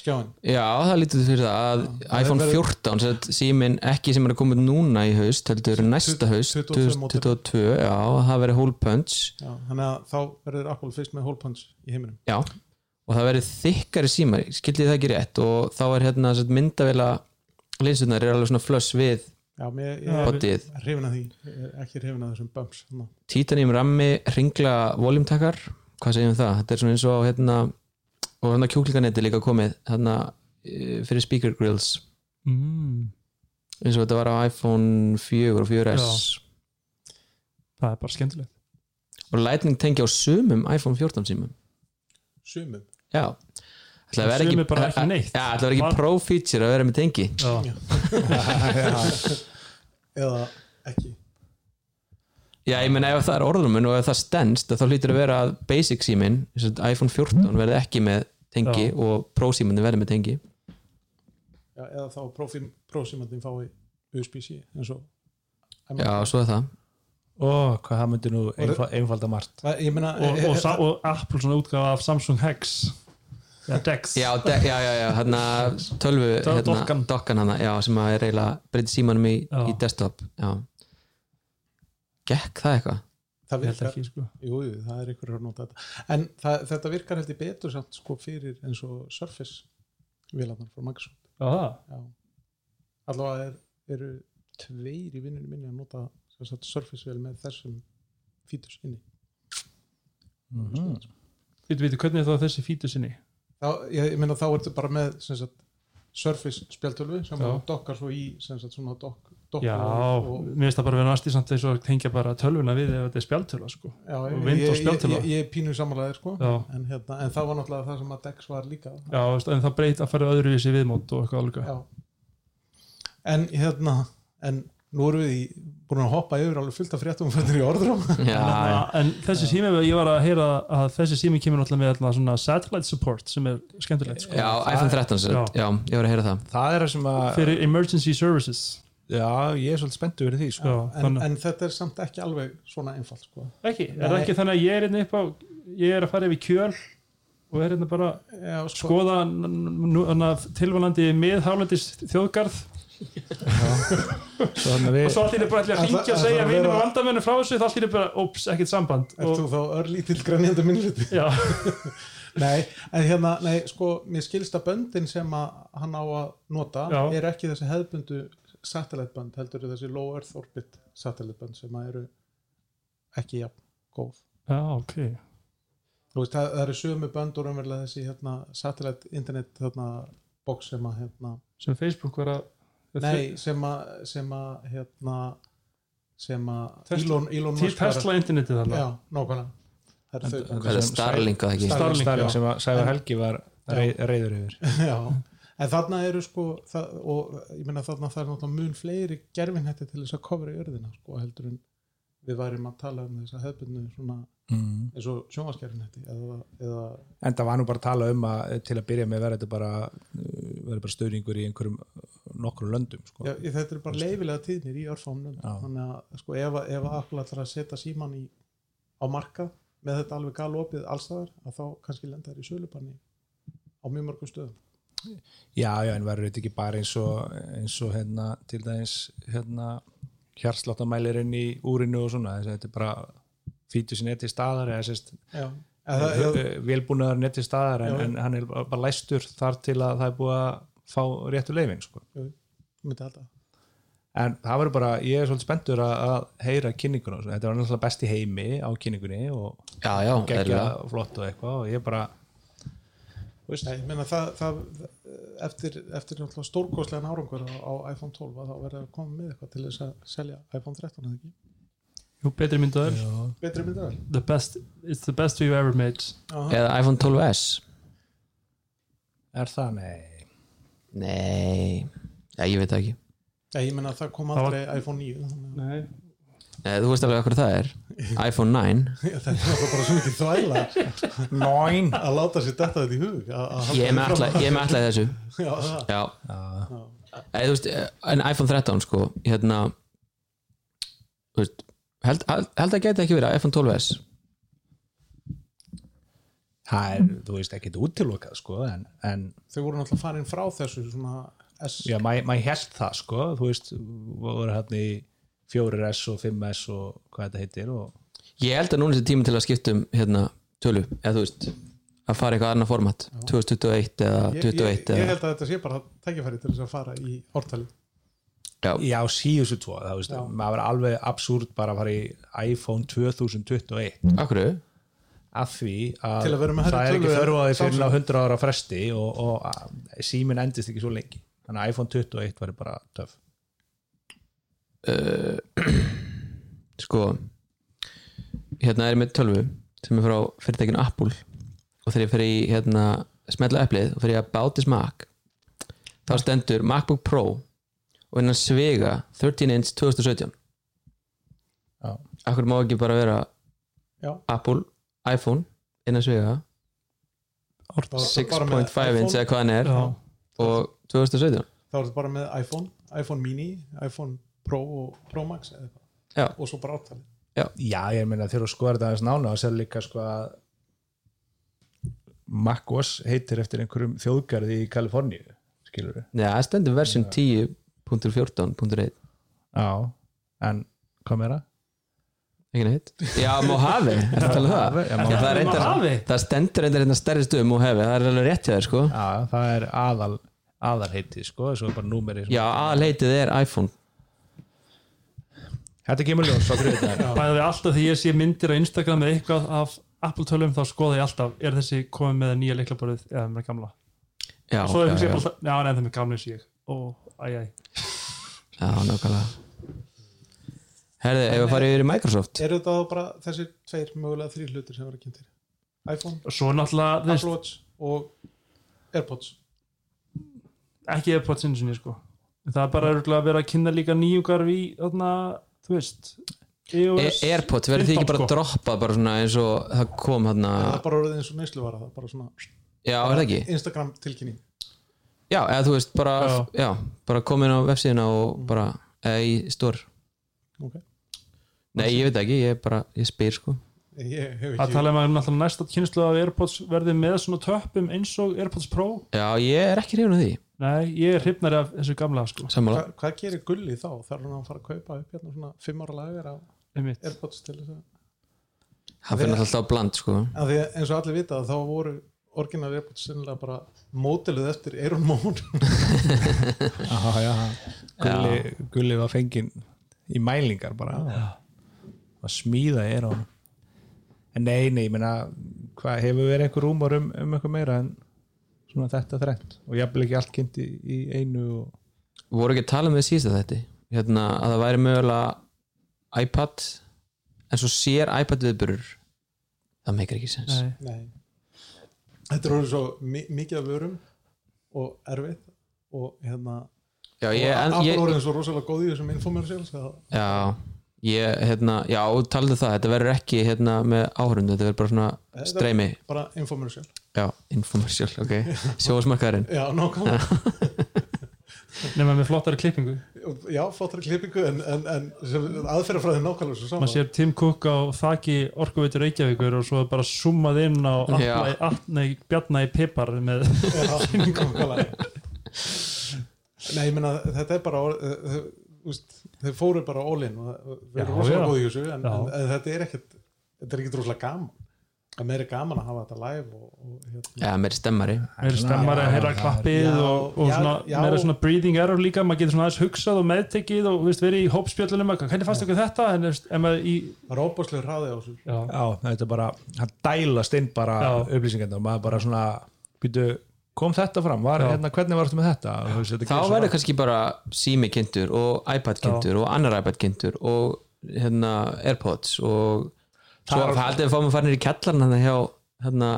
skjáin já, það lítið fyrir það að iPhone verður- 14, sem sagt, síminn ekki sem er að koma núna í haust, heldur næsta haust 22 módel. 2022, já, það verður hole punch já, þannig að þá verður Apple fyrst með hole punch í heiminum Já, og það verður þykkari símar skildið það ekki rétt og þá er hérna myndavela linsunar er alveg svona flöss við já, mér, Já, er hrifin að því ekki hrifin að þessum þannig. Titanium rammi, ringla voljumtakar hvað segjum við það? Þetta er svona eins og hérna og hérna kjúklinganetti líka komið hérna fyrir speaker grills. Mm, eins og þetta var á iPhone 4 og 4S það er bara skemmtilegt. Og lightning tengi á sumum iPhone 14 símum. Sumum? Já. Það verður ekki. Já, verður Var- ekki pro feature að vera með tengi. Já, *laughs* eða ekki. Já, ég meina ef það er orðumun og ef það stendst þá hlýtur að vera að basic símin iPhone 14 verði ekki með tengi Já. og Pro símin verði með tengi. Já, eða þá prófsímandin fái USB-C eins og Já, svo er það. Ó, hvað það myndi nú einfald, einfalda margt. Meina og, e- og, e- sa- og Apple svona útgáfa af Samsung Hex. Ja, Dex. Já, de, já, já, já, hérna tölvu hérna, dokkan. dokkan hana, já, sem að er eiginlega breytið símanum í, í desktop Já. Gekk það eitthvað? Það virkar ekki sko. Jú, það er ykkur að nota þetta. En það, þetta virkar heldur betur samt sko fyrir eins og Surface vélarnar frá Microsoft. Allavega er, eru tveir í vinnunum minni að nota sagt, Surface vél með þessum fítus inni. Mhm. við veitum hvernig er það þessi fítu sinni þá, ég, ég meina þá ertu bara með sagt, Surface spjaltölvu sem þú dokkar svo í sagt, svona dokk já, og, og, mér finnst það bara að vera næst í samt þess að tengja bara tölvuna við ef þetta er spjáltöla sko já, og ég, Windows ég, ég, spjaldtölva. ég, ég er pínu samanlega sko. en, hérna, en það var náttúrulega það sem að Dex var líka já, en það breyt að fara öðruvísi viðmót og eitthvað alveg Já. en hérna en nú erum við í, búin að hoppa yfir alveg fullt af fréttum fyrir í orðrum *laughs* en þessi sími, ég var að heyra að þessi sími kemur náttúrulega með svona satellite support sem er skemmtilegt sko. já, iPhone 13 sem sagt. já, ég var að heyra það Það er það sem að fyrir emergency services Já, ég er svolítið spenntu verið því sko. já, en, en þetta er samt ekki alveg svona einfalt sko. ekki, er það ekki þannig að ég er hérna upp á ég er að fara yfir kjöl og er hérna bara Já, sko, skoða tilvalandi miðhálendis þjóðgarð að og svo allir er bara allir að að ætla segja að vinum og vandamennu frá þessu þá allir er bara, óps, ekkert samband og, þú þá örlítill grænjandi minnluti? já, *laughs* Nei, en hérna, nei, sko, mér skilst að böndin sem að hann á að nota Já. er ekki þessi hefðbundu satellite bönd, heldur þessi low earth orbit satellite bönd sem að eru ekki jafn góð. já, ok. Þú veist, það, það eru sömu bönd og raunverulega þessi hérna, satellite internet þarna, box sem að hérna, sem Facebook var að nei, sem að sem að hérna sem að Elon, Elon Musk Tesla internetið þarna? Já, nákvæmlega. Það eru þau. Það er Starlink að ekki? Starlink. Starling, Starling sem að Helgi var rey, reyður yfir. *laughs* Já, en þarna eru sko það, og ég meina þarna það er náttúrulega mun fleiri gerfinhætti til þess að kofra í örðina sko heldur en við værim að tala um þess að hefðbundu svona mm. eins og sjónvarsgerfinhætti eða, eða en það var nú bara að tala um að til að byrja með verði þetta bara verði bara stöðningur í einhverjum nokkrum löndum sko. já, þetta eru bara leifilega tíðnir í örfáum lönd Já. þannig að sko ef, ef að Apple ætlar að setja síman í, á markað með þetta alveg galopið allstaðar að þá kannski lenda þær í sölubanni á mjög mörgum stöðum já, já, en verður þetta ekki bara eins og eins og hérna til dæmis hérna hjarsláttamælirinn í úrinu og svona þess að þetta er bara fítur sér neti staðar eða sérst Já, eða, eða, velbúnaður neti staðar en, Já. en hann er bara læstur þar til að það er búið að fá réttu leifin sko. en það verður bara, ég er svolítið spenntur að, að heyra kynninguna, og svona. þetta var náttúrulega best í heimi á kynningunni og geggja eðlilega. flott og eitthvað og ég bara þú veist, Nei, ég meina það, það eftir, eftir náttúrulega stórkostlegan árangur á, á iPhone 12 að þá verður að koma með eitthvað til þess að selja iPhone 13 eða ekki? Jú, betri best, it's the best we've ever made. Eða iPhone 12s er það, nei. Nei, já, ég veit það ekki. Já, ég meina það kom Það var- aldrei iPhone 9 þannig Nei. Nei, þú veist alveg hvað það er? *laughs* iPhone 9 að þetta er bara svo mikið þvæla. Nein að láta sér detta þetta í hug að, að halda Ég er með alltaf þessu. *laughs* Já, það. Já, Já, Eða, þú veist, en iPhone 13 sko hérna veist, held, held, að geti ekki verið iPhone 12s það er, þú veist, ekkert útilokað sko, en, en þau voru náttúrulega farin frá þessu svona S. Já, maður mað held það sko, þú veist, voru hérna í 4S og 5S og hvað þetta heitir og Ég held að núna er tími til að skipta um hérna tölu, eða þú veist að fara í eitthvað annað format 2021 eða ég, ég, 21 ég eða, held að þetta sé bara tækifæri til þess að fara í ortali já, já, síðustu tvo, það veist, maður verður alveg absúrt bara að fara í iPhone 2021 akkur af því að, Til að vera með það er ekki tölu þörf á því fyrir Samsung. á 100 ára fresti og, og að- síminn endist ekki svo lengi. Þannig að iPhone 21 verður bara töff *clears throat* sko hérna er ég með tölvu sem er frá fyrirtækinu Apple og þegar ég fer í hérna smetla eplið og fer ég að báti smak þá stendur MacBook Pro og innan svega 13 inch 2017 Já. akkur má ekki bara vera Já. Apple, iPhone innan svega Þá er þetta bara með 6.5 inch eða hvað hann er Já. og 2017 þá er þetta bara með iPhone iPhone mini, iPhone Pro og Pro Max eða eitthvað. Já. og svo bara ortali Já, ég meina þegar þú skoðar þetta aðeins nána og sér líka sko að MacOS heitir eftir einhverjum þjóðgarði í Kaliforníu skilur við Já, það stendur version 10.14.1 Já, en hvað meira? ekki neitt. Já, Mojave, *laughs* er það að tala um það? Já, Já, það, er reyndar, Mojave? það stendur hérna stærri stöðum Mojave, það er alveg rétt hjá þér sko. Já, það er aðal aðal heitið sko, þessu er bara númeri sem- Já, aðleitið er iPhone Þetta kemur ljós á þriðjudaginn. bæði við alltaf því ég sé myndir á Instagram með eitthvað af Apple tölum þá skoða ég alltaf er þessi komið með nýja leiklaborðið eða með gamla? Já, svo já, er þessi já, alltaf, já, neða það með gamla og ég. Ó, æj, æj já, nákvæmlega. Herði, ef við farið yfir í Microsoft? Eru þetta þá bara þessir tveir mögulega þrý hlutir sem verða kynntir? iPhone, og svo náttúrulega, Apple Watch og Airpods. Ekki Airpods einu sinni sko. En það er bara örugglega að vera að kynna líka nýjúkar í þarna, þú veist e iOS Airpods, verður þið ekki 15, bara sko. droppað bara svona eins og það kom hann það er bara orðið eins og neysluvara það er bara svona Já, er það ekki? Instagram tilkynning Já, eða þú veist, bara, Já. já, bara komin á vefsíðina og bara, eða í stór Ok. Nei, ég veit ekki, ég bara, ég spyr sko að ekki tala um að náttúrulega næsta kynslu af Airpods verði með svona töppum eins og Airpods Pro. Já, ég er ekki hrifun af því. Nei, ég er hrifnari af þessu gamla sko. Hva, hvað gerir gulli þá? þarf hann að fara að kaupa upp hérna svona fimm ára lagar af einmitt. Airpods til þess að það finnast alltaf bland sko. að því að eins og allir vita þá voru orginal Airpods sennilega bara mótiluð eftir Aaron Moon *laughs* Aha, já, gulli, gulli var fenginn í mælingar bara. Að smíða er hann en nei, nei, ég meina hvað hefur verið einhver rúmar um, um eitthvað meira en svona þetta þrennt? Og jafnvel ekki allt kynnt í, í einu og voru ekki að tala um því síðast þetta hérna, að það væri mögulega iPad en svo sér iPad viðburur það meikar ekki sens. Nei. Nei. þetta er orðið svo mi mikið af vörum og erfið og hérna já, og ég, en, Apple ég, orðið svo rosalega góð í þessum infomercials að já, ég hérna, já, talaðu það þetta verður ekki hérna með áhörund þetta verður bara svona streymi. bara infomercial. Já, infomercial, ok, sjóðsmarkaðurinn já, nákvæmlega. *laughs* Nema með flottari klippingu. Já, fóttar klippingu en, en, en aðferðafræði nákvæmlega svo sama. Maður sér Tim Cook á þaki orkuveitur Reykjavíkur og svo bara summað inn á í Pipar með nákvæmlega. Nei, ég meina þetta er bara eh, þau- þú veist, þau fóru bara all-in og erum Já, rosalega já. góð í þessu en, Já. en, en þetta er ekkert þetta er ekkert rosalega gaman það er meiri gaman að hafa þetta live og, og hérna. já, meiri stemmari meira stemmar að heyra klappið Já, og, og já, svona, já. meira svona breathing error líka maður getur svona aðeins hugsað og meðtekið og veist, verið í hópspjöllunum hvernig fannst ykkur þetta en maður í það er óbúslega hraði á þessu já, já, þetta er bara, hann dælast inn bara Já. upplýsingarna og maður bara svona býtu, kom þetta fram, var, hérna, hvernig varstu með þetta? Þá verður kannski bara sími kynntur og iPad kynntur og annar iPad kynntur og hérna Airpods og svo Það er- haldið við fáum að fara nýr í kjallarn hérna hjá hérna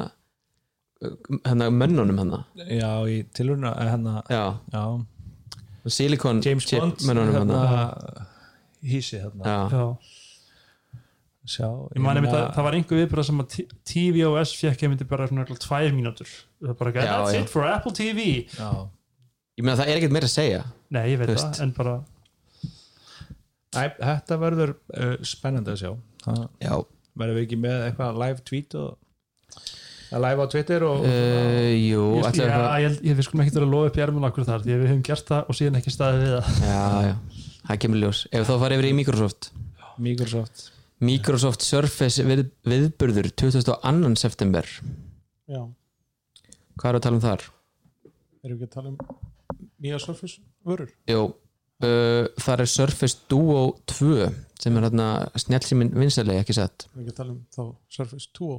hérna mönnunum hérna. Já, í tilurna hérna, já, já, silikon James chip Bond mönnunum hérna. hérna, hísi hérna. Já, já. Sjá, ég man einmitt að það var einhver viðbröð sem að TVOS fekk einmitt bara svona örugglega tvær mínútur. Það er bara ekki, Já, that's já. it for Apple TV já, ég meina það er ekkert meira að segja. Nei, ég veit það, en bara Æ, þetta verður uh, spennandi að sjá. Verður við ekki með eitthvað live tweet og að live á Twitter og uh, jú ég, ég, eitthvað- ég, ég, við skulum ekki vera að lofa upp í ermun okkur þar því að við höfum gert það og síðan ekki staðið við það. Já, já, það kemur ljós. Ef þá farið yfir í Microsoft. Microsoft Microsoft Surface við, viðburður 22. september já, hvað er að tala um þar? erum við ekki að tala um nýja Surface vörur Jú, uh, þar er Surface Duo 2 sem er hérna snjálfsíminn vinsælega ekki sett erum við ekki að tala um þá Surface 2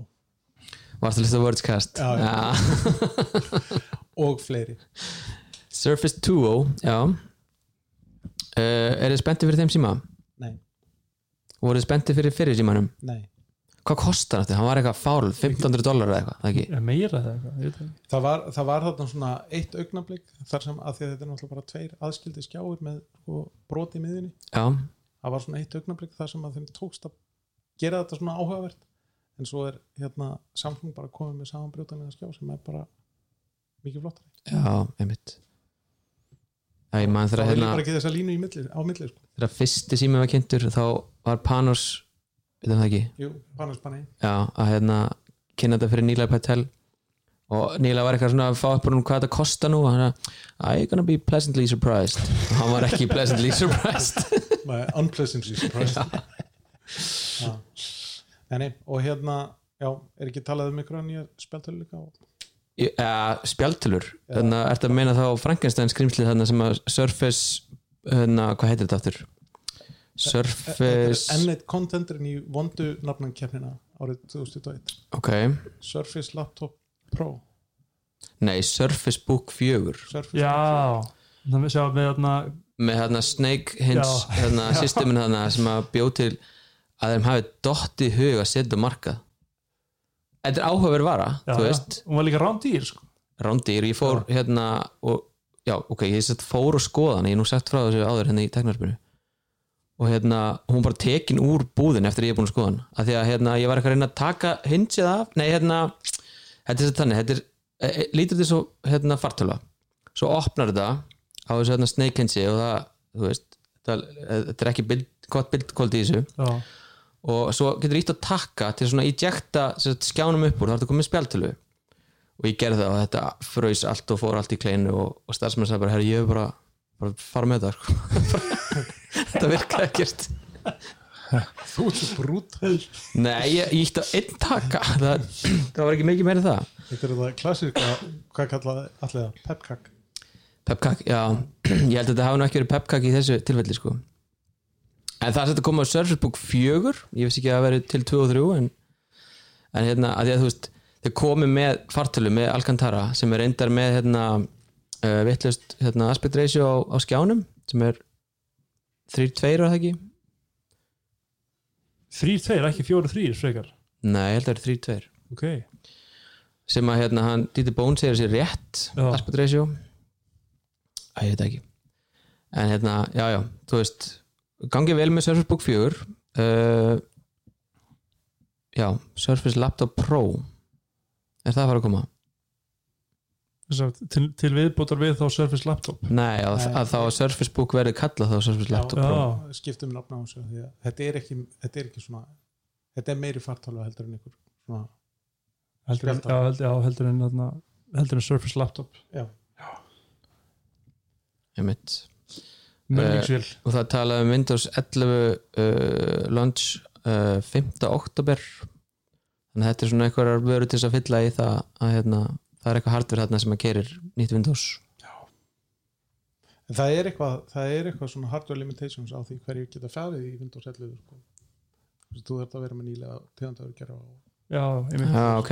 Varstu að lista Wordscast? Já, já. *laughs* *laughs* og fleiri Surface Duo, já uh, Er þið spenntið fyrir þeim síma? nei, Voruð þið spenntið fyrir fyrir símanum? nei Hvað kostar þetta? Hann var eitthvað fál 1500 dólar eða eitthvað, það ekki? Er meira það eitthvað, ég veit það ekki. það var, það var þarna svona eitt augnablik þar sem að því að þetta er náttúrulega bara tveir aðskildi skjáir með sko, broti í miðunni Já, það var svona eitt augnablik þar sem að þeim tókst að gera þetta svona áhugavert en svo er hérna Samsung bara komið með samanbrjótanlega skjá sem er bara mikið flottari já, einmitt það er hérna bara ekki þessa línu í milli, á milli sko. þegar fyrsti sími var kynntur þá var Panos, veitum það ekki? Jú, Panospanni já, að hérna kynna þetta fyrir Níla Patel. Og Níla var eitthvað svona að fá upp um hvað þetta kosta nú. Og hann að I'm gonna be pleasantly surprised? Og hann var ekki pleasantly surprised. *laughs* Unpleasantly surprised. Já. Nei, og hérna já, er ekki talað um ykkur að nýja spjaltölu líka? og ja, spjaltölur þannig að ertu að meina þá Frankenstein skrimslið þarna sem að Surface hérna, hvað heitir þetta aftur? Surface enn eitt kontenturinn í vondu nafnankefnina árið 2021 ok, Surface Laptop Pro. Nei Surface Book 4 Surface já, það með sjá með þarna með hérna Snake Já. hérna, *laughs* systemin þarna sem að bjó til að þeim hafi dottið í hug að setja markað þetta er áhugaverð vara, já, þú já. veist. Hún var líka rándýr sko. rándýr, ég fór hérna og já, ok, ég sett fór og skoðan ég hef nú sagt frá þessu áður hérna í teknarspinu og hérna, hún bara tekin úr búðin eftir að ég er búin að skoða hann af því að hérna, ég var eitthvað að reyna að taka hinsið af nei, hérna, þetta er þetta þannig þetta er, e, e, lítur þetta svo hérna fartöla, svo opnar þetta á þessu hérna snake hinsi og það, þú veist þetta, þetta er ekki bild, gott bildkvöld í þessu. Já, og svo getur ítt að takka til svona sagt, skjánum upp úr, þá er þetta komið spjaltölu og ég gerði það og þetta fröys allt og fór allt í kleinu og, og starfsmenn sagði bara, herri, ég hef bara, bara fara með það sko. *laughs* þetta virkaði ekkert. Þú ert svo brútal. Nei, ég, ítti að einn taka það, það var ekki mikið meira það. Þetta er það klassíska, hvað kallaði allir það, pepkak. Pepkak, já, *clears throat* ég held að þetta hafi nú ekki verið pepkak í þessu tilfelli sko En það er þetta að koma á Surface Book 4 Ég veist ekki að það verið til 2 og 3 En, en hérna, að því að þú veist Þau komið með fartölu með Alcantara sem er reyndar með hérna uh, vittlust hérna, aspect ratio á, á skjánum sem er 3-2 er það ekki? Þrýr tveir, ekki fjóru þrýr frekar. Nei, ég held að það er 3-2 Ok, sem að hérna hann Dieter Bones segir sér rétt aspect ratio. Æ, ég veit ekki. En hérna, já já, þú veist gangið vel með Surface Book 4 uh, já Surface Laptop Pro. Er það að fara að koma? til, til viðbútar við þá Surface Laptop? Nei, að, Nei. að þá Surface Book verði kallað þá Surface Laptop Pro. Já, skiptum nafn á þessu því að þetta er ekki, þetta er ekki svona þetta er meiri fartálu heldur en ykkur svona, heldur en, já, heldur, já, heldur en þarna- heldur en Surface Laptop. Já, einmitt. Mönningsvél og það talaði um Windows 11 uh, launch uh, 5. oktober þannig að þetta er svona einhverjar vöru til þess að fylla í það að hérna, það er eitthvað hardware þarna sem að kerir nýtt Windows. En það er eitthvað það er eitthvað svona hardware limitations á því hverju geta farið í Windows 11 sko. Þú þarf að vera með nýlega tegandaður gera og Já, ég mynd Já, ok,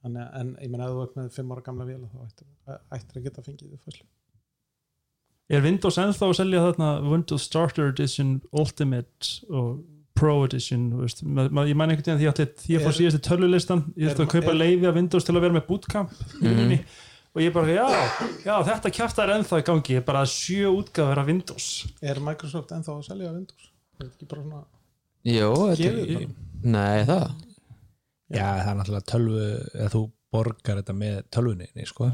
Þannig, að- en ég menna að þú ert með 5 ára gamla vél þá ættir, að geta fengið þau fæslu Er Windows ennþá að selja þarna Windows Starter Edition Ultimate og Pro Edition veist, ma, ma, ég mæn einhvern veginn því að því að ég fór síðast í tölulistan ég þurfti að kaupa leiði af Windows til að vera með bootcamp vinnunni og ég bara, já, já, þetta kjafta er ennþá í gangi, ég er bara sjö útgáður af Windows. Er Microsoft ennþá að selja Windows? Er þetta ekki bara svona Jó, þetta er? Nei, það? Já, það er náttúrulega tölvu eða þú borgar þetta með tölvunni sko.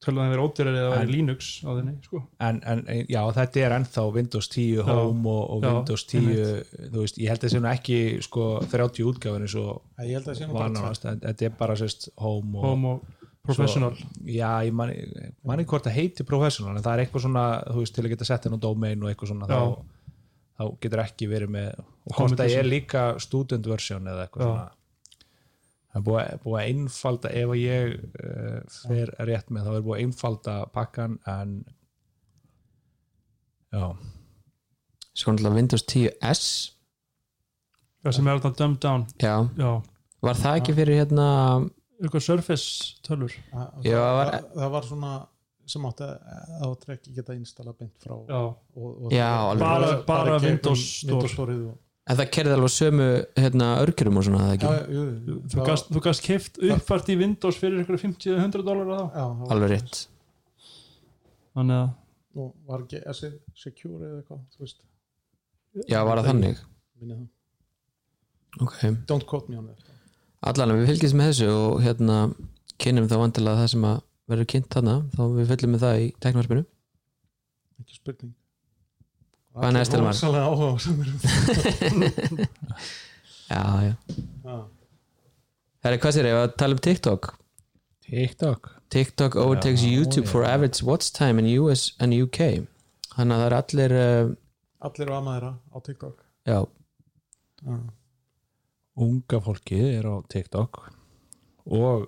Tölvan verið ódýrar eða En- verið Linux á þenni, sko. En, en já, þetta er ennþá Windows 10 Home og, og já, Windows 10 þú veist, ég held að það sé nú ekki sko, 30 útgáfin eins og Æ, Ég held að það sé nú bara þetta er bara sérst Home og Home og Professional. Svo, já, ég man, man ekki hvort það heiti professional en það er eitthvað svona, þú veist, til að geta sett henn á domain og eitthvað svona Já. þá, þá getur ekki verið með og hvort það er líka student version eða eitthvað Já. svona það er búið, búið að einfalda ef að ég uh, fer rétt með þá er búið að einfalda pakkan en já, Svo náttúrulega Windows 10S það sem er alltaf dumbed down. Já, já, var það ekki fyrir hérna eitthvað Surface tölur Já, það, var- það, það var svona sem átti að áttur ekki geta installa beint frá já, og, og Já, alveg. Bara- bara gegnum Windows Store. Windows Store En það kerði alveg sömu hérna, örgjurum og svona, já, ekki? jú, jú, þú gast, þú gast keift uppfært í Windows fyrir ykkur 50-100 dólar þá? Já, það var- Alveg rétt. Þannig að og var ekki SE Secure eða eitthvað þú veist, Já, var það þannig? minni það. Ok. Don't quote me on that. Allan, við fylgjast með þessu og hérna kynnum þá vantilega það sem að verður kynnt þarna, þá við fylgjum með það í teknvarpinu ekki spurning Hvað er næst, Elmar? rosalega áhuga sem *laughs* Já, já. Er Herri, hvað sér ég að tala um TikTok? TikTok? TikTok overtakes Já, YouTube já. for average watch time in US and UK Þannig að það er allir uh, allir á amaðira á TikTok. Já, já. unga fólkið er á TikTok og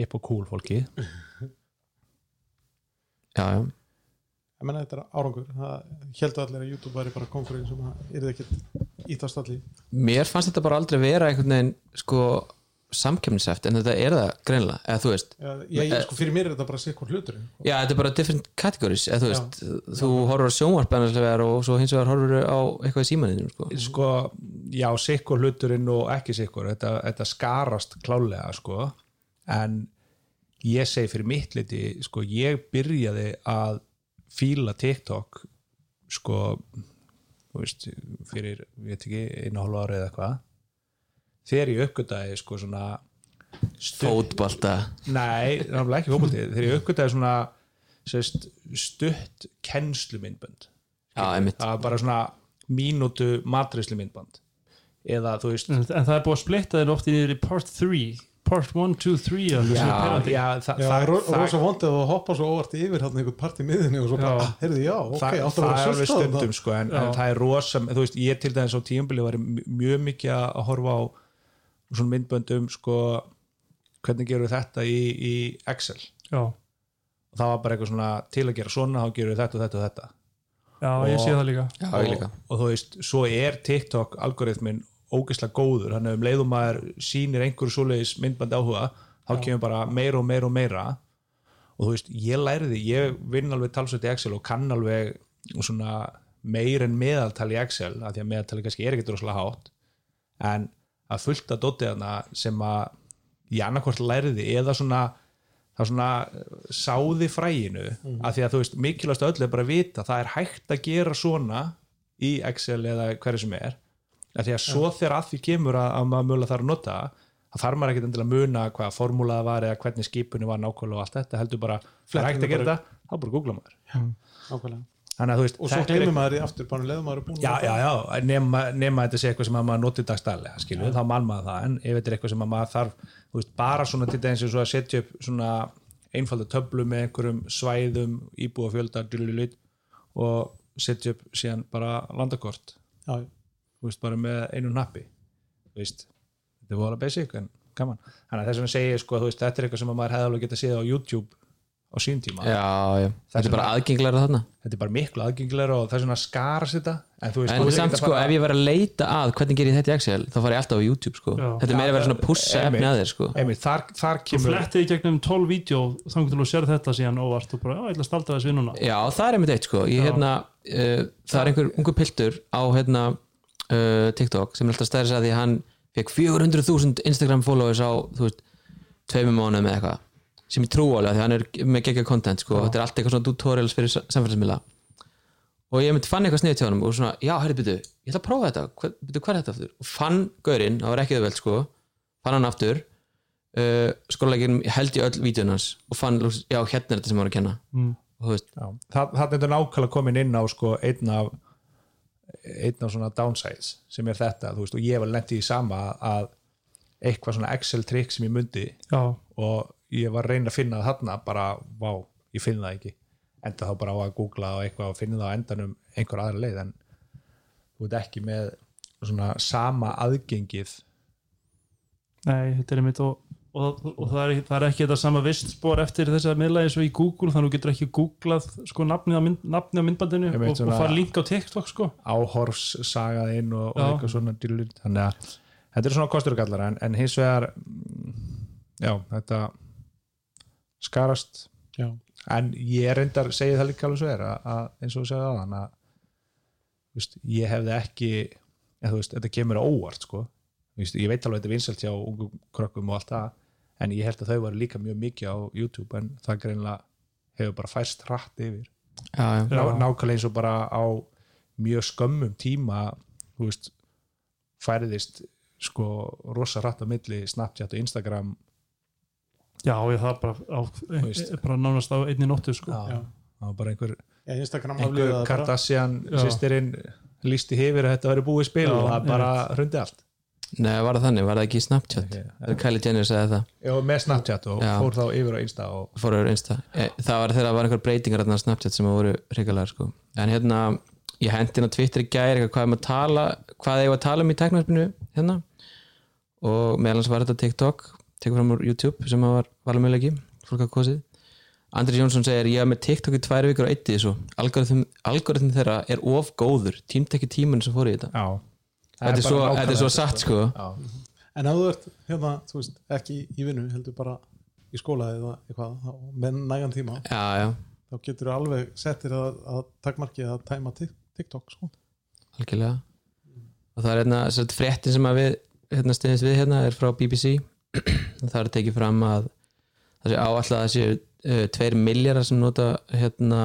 hip og cool fólkið. Já, já ég menna þetta er árangur. Það heldur allir að YouTube væri bara konkurinn sem er það ekkert ítast allir. Mér fannst þetta bara aldrei vera einhvern veginn sko samkemniseft en þetta er það greinlega, eða þú veist. Já, ég, sko, fyrir mér er þetta bara hvort hlutur Já, þetta er bara different categories eða þú veist, þú horfur á sjónvarp annars vegar og svo hins vegar horfur á eitthvað í símaninu sko. sko, já, sikkur hluturinn og ekki sikkur, þetta, þetta skarast klálega, sko. En ég segi fyrir mitt liti sko, ég byrjaði að fíla TikTok sko þú veist, fyrir, ég veit ekki einu hálfa ári eða eitthvað þegar ég uppgötaði sko svona stutt, Fótbolta. Nei, náttúrulega ekki fótbolti. Þegar ég uppgötaði svona sérst, stutt einmitt. Það var bara svona mínútu matrislu myndband eða þú veist en það er búið að splitta þeir oft í niður í part 3 part 1, 2, 3 já, já, það, Já, það, það er ro- það, rosa vondið að hoppa svo óvart yfir hann einhvern part í miðinni og svo bara, ah, heyrðu, já, ok, það, átt að það vera er alveg svolítið stundum sko, en, en það er rosa, þú veist, ég til dæmis á tíumbili var mj- mjög mikið að horfa á svona myndböndum sko, hvernig gerur þetta í, í Excel. Já, og það var bara eitthvað svona til að gera svona, þá gerur þetta og þetta og þetta. Já, ég sé það líka. Já, ég líka. og, og þú veist, svo er TikTok algoritmin ógeðslega góður. Þannig að um leiðum maður sýnir einhverju svoleiðis myndbandi áhuga, þá kemur bara meira og meira og meira. Og þú veist, ég læriði, ég vinn alveg talsveit í Excel og kann alveg svona meir en meðaltal í Excel af því að meðaltali kannski er ekkert rosalega hátt. En að fullta dótið hana sem að ég annarkvort læriði eða svona það svona eh, sáði fræginu af því að þú veist, mikilvægast öll er bara að vita það er hægt að gera svona í Excel eða hverju sem er því að svo þegar að því kemur að, að maður mögulega þarf að nota það þarf maður ekkert endilega að muna hvaða formúla það var eða hvernig skipunni var nákvæmlega og allt þetta heldur bara, það er hægt að gera þetta þá bara googla maður. Nákvæmlega. Þannig að þú veist, og svo gleymir maður í aftur, bara leðum maður er búin já, já, já, nema, nema þetta sé eitthvað sem að maður notið dagstæðlega, skilju, þá mann maður það en ef þetta er eitthvað sem að maður þarf veist, bara svona til dæmis eins og að setja upp svona einfalda töflu með einhverjum svæðum, íbúa fjölda dululut, og setja upp síðan bara landakort. Já, þú veist, bara með einu nappi. Þú veist, þetta er voru basic en gaman, þannig að þess segi ég sko, þú veist, þetta er eitthvað sem að maður hefði alveg getað séð á YouTube á sín tíma. Já, já, þetta er bara aðgengilega þarna. Þetta er bara miklu aðgengilega og þess vegna skarast þetta. En þú veist, en þú samt að sko, fara- ef ég var að leita að hvernig ger ég þetta í Excel, þá far ég alltaf á YouTube sko. Já. þetta er meira að vera svona að pussa efni að þér sko. Þar, þar þú kemur flettið í gegnum 12 vídeo þannig til þú sér þetta síðan óvart og bara, já, ég ætla að staldra þess við núna. Já, það er einmitt eitt sko. ég, hérna, uh, það er einhver ungu piltur á hérna, uh, TikTok sem er alltaf stærðis að því að hann fekk 400.000 Instagram followers á þú veist, tveimum mánuðum eða eitthvað sem ég trú alveg, því hann er með geggjað content sko. þetta er allt eitthvað svona tutorials fyrir samfélagsmiðla og ég myndi fann eitthvað sniðið til honum og svona, já, herri, byrju, ég ætla að prófa þetta Hver, byrju, hvað er þetta aftur? og fann gaurinn, það var ekki það vel sko fann hann aftur uh, skólalegin held í öll vídjun hans og fann, já, hérna er þetta sem hann var að kenna Mm. og þú veist, það, það er þetta nákvæmlega komin inn á sko, einn af einn af svona downsides sem er þetta þú veist, og ég var lendið í sama að eitthvað svona Excel trikk sem ég mundi já, og ég var reyna að finna það þarna bara, vá, ég finn það ekki. Enda þá bara á að googla og eitthvað og finna það á endanum einhver aðra leið en þú veit ekki með svona sama aðgengið. Nei, þetta er einmitt og, og, og það, er, það er ekki þetta sama vistspor eftir þess að miðla eins og í Google þannig að þú getur ekki googlað sko nafnið á, mynd, nafnið á myndbandinu og, og fara link á TikTok sko. Áhorfs sagað inn og, og eitthvað svona dýrlund. þannig að þetta er svona kostur og gallar en, en hins vegar mm, já, þetta skarast. Já, en ég reyndar segi það líka alveg svo er að, að eins og þú segði aðan að veist, ég hefði ekki eða, þú veist, þetta kemur á óvart sko. Ég veit alveg að þetta er vinsælt hjá ungum krökkum og allt það en ég held að þau var líka mjög mikið á YouTube en það greinlega hefur bara færst rætt yfir. Já, já, Já. Ná, nákvæmlega eins og bara á mjög skömmum tíma þú veist færiðist sko rosa rætt á milli Snapchat og Instagram. Já, ég það bara, á, veist. bara nánast á einni nóttu sko. Já. það var bara einhver, já Instagram einhver Kardashian Já. sýstirinn lísti hefur að þetta væri búið spil Já, og það bara hrundi allt Nei, var það þannig, var það ekki í Snapchat? Ok, okay. Kylie Jenner sagði það. Já, með Snapchat og Já. fór þá yfir á Insta og fór yfir einsta Eh, það var þegar það var einhver breytingar á Snapchat sem voru hrikalega sko. en hérna, ég hendi á Twitter í gæri hvað er maður að tala hvað ég var að tala um í teknarspinu hérna. Og meðal hans var þetta TikTok tekur fram úr YouTube sem var valumöðleiki fólk að kosið. Andri Jónsson segir ég hef með TikTok í tvær vikur og eitt í þessu. Algoritm, algoritm þeirra er of góður. Tímt ekki tímun sem fór í þetta. Já, þetta er, svo, þetta er svo satt sko. Já, en ef þú ert hérna, þú veist, ekki í vinnu heldur bara í skóla eða eitthvað með nægan tíma, já, já, þá getur þú alveg settir að, að takmarki að tæma Tik- TikTok sko. algjörlega. Og það er hérna sett, fréttin sem að við hérna, stiðist við hérna er frá BBC *clears throat* og það er tekið fram að það sé áallega að það séu uh, tveir miljardar sem nota hérna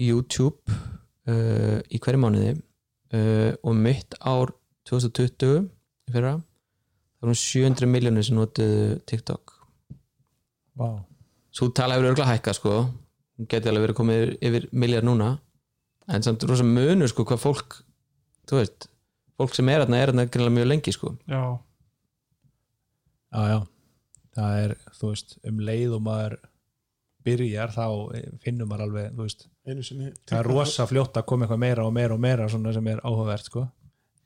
YouTube uh, í hverju mánuði uh, og mitt ár 2020 í fyrra það voru 700 miljónir sem notuðu TikTok. Vá. svo tala hefur örgulega hækka sko. Hún geti alveg verið komið yfir, yfir miljard núna. En samt rosa munur sko hvað fólk þú veist, fólk sem er þarna er þarna greinlega mjög lengi sko. Já, já, já. Það er, þú veist, um leið og maður byrjar þá finnum maður alveg, veist einu sinni það er rosa fljótt að koma eitthvað meira og meira og meira svona sem er áhugavert, sko.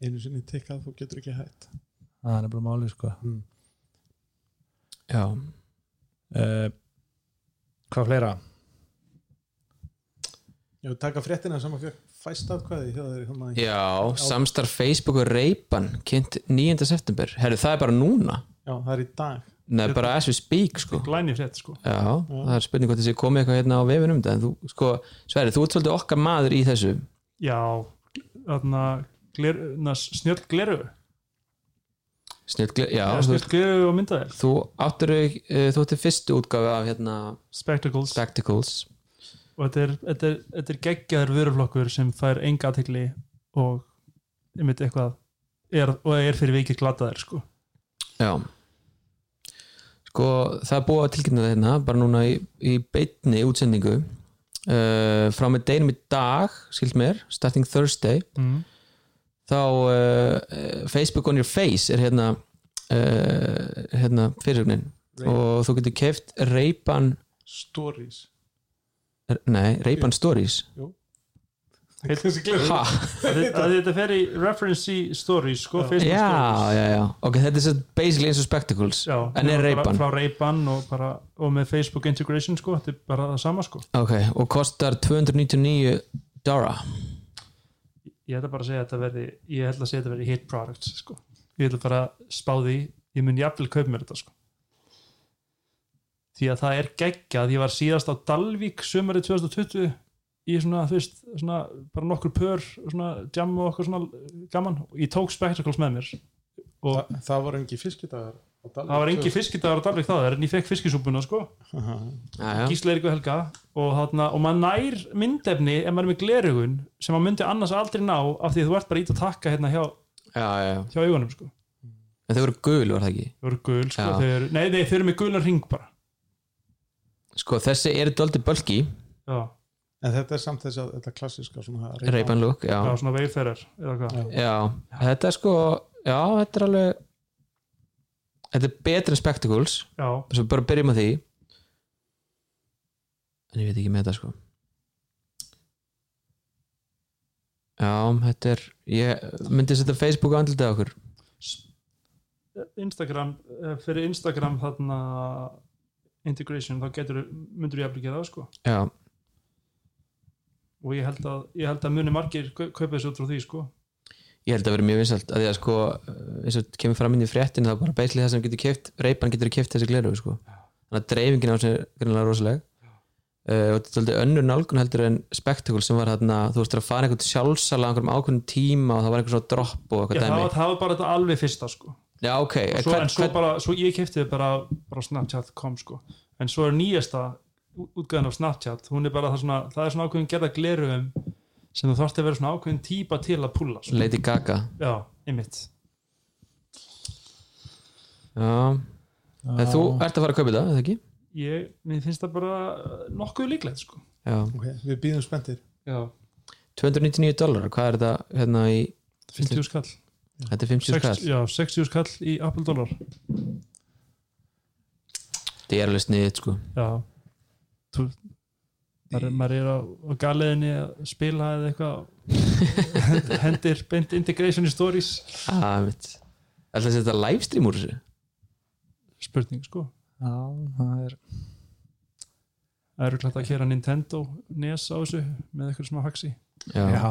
Einu sinni tikkað þú getur ekki hætt. Það er bara málið, sko. Já, uh, hvað fleira? ég vil taka fréttina sem að fjökk fæst atkvæði hjá þeir hérna já samstarf Facebook og Reipan kynnt 9. september, herru það er bara núna. Já, það er í dag Nei, bara as we speak sko. Frétt sko. Já, það er spurning hvort þessi komið eitthvað hérna á vefinum en þú, sko, Sverri, þú ert svolítið okkar maður í þessu. Já, þarna gler, na, snjöll gleru já, snjöll gleru og myndaðir þú áttur uh, þú áttur fyrstu útgáfi af hérna spectacles. Spectacles. Og þetta er, þetta er, þetta er geggjaður vöruflokkur sem fær enga aðtekli og einmitt eitthvað er, og er fyrir vikið glataðir sko. Já Sko, það er búið að tilkynna það hérna bara núna í, í beitni útsendingu. Uh, frá með deginum í dag skilt mér, starting Thursday mm. þá uh, Facebook on your face er hérna uh, hérna fyrirsögnin og þú getur keft Ray-Ban stories. Nei, Ray-Ban Stories. Þessi gleður. ha, að þi- að þetta fer í reference í stories sko, Facebook já, stories. já, já. Ok, þetta er basically eins og Spectacles Já, en er bara Ray-Ban frá Ray-Ban og, bara, og með Facebook integration sko, þetta er bara það sama sko. Ok, og kostar 299 Dara ég ætla bara að segja að þetta verði ég ætla að segja að þetta verði hit product sko. ég ætla bara að spá því ég mun jafnvel kaup mér þetta sko. því að það er geggjað. Ég var síðast á Dalvík sömarið 2020 í svona, þú veist, svona bara nokkur pör, svona jam og okkur svona gaman, og ég tók spectacles með mér og það, það var engi fiskidagar á Dalvík. það var engi fiskidagar á Dalvík það en ég fekk fiskisúpuna sko. Gísla Eirík og Helga og, þarna, og maður nær myndefni ef maður er með glerugun sem maður myndi annars aldrei ná af því þú ert bara ít að taka hérna hjá, já, já. hjá augunum sko. en þau voru gul, var það ekki? Þau eru gul sko, þau eru, nei, nei, þau eru með gulan ring bara. Sko, þessi eru dóldi bölki já, en þetta er samt þess að þetta klassiska svona Ray-Ban look, já. já svona hvað? Já. já þetta er sko já, þetta er alveg þetta er betri en Spectacles. Já, svo bara byrjum á því. En ég veit ekki með þetta sko. Já, þetta er ég myndi setja Facebook á okkur? Instagram eh, fyrir Instagram þarna integration, þá getur myndur ég að gera það sko. Já, og ég held að, ég held að muni margir kau- kaupa þessu út frá því sko. Ég held að vera mjög vinsalt að því að sko, eins og kemur fram inn í fréttin þá bara beisli það sem getur keft reypan getur keft þessi gleru sko. þannig að dreifingin á þessu er greinlega rosaleg. Uh, og þetta er svolítið önnur nálgun heldur en Spectacle sem var þarna þú veist að fara einhvern sjálfsala einhverjum ákveðnum tíma og það var einhver svona dropp og Já, eitthvað það, dæmi. var- það var bara þetta alveg fyrsta sko. Já ok, svo, hvern, en svo hvern, bara, svo ég kefti bara, bara Snapchat.com sko. En svo er nýjasta útgæðan af Snapchat. Hún er bara það svona, það er svona ákveðin gerða glerugum sem þú þarfst að vera svona ákveðin típa til að púlla sko. Lady Gaga. Já, einmitt. Já, en þú ert að fara að kaupa þetta, eða ekki? ég, mér finnst það bara nokkuð líklegt sko. Já, okay, við býðum spenntir. Já, 299 dólar, hvað er þetta hérna í, 50 skall. Þetta er 50 skall. 60, já, 60 skall í Apple dólar þetta er alveg sniðið sko. Já þú, maður, er- maður er á, á galiðinni að spila eða eitthvað. *laughs* Hendir beint integration stories. Ætla að setja livestream úr þessu? Spurning sko. Já, það er Það eru klætt að kera Nintendo NES á þessu með eitthvað smá haxi. Já. Já,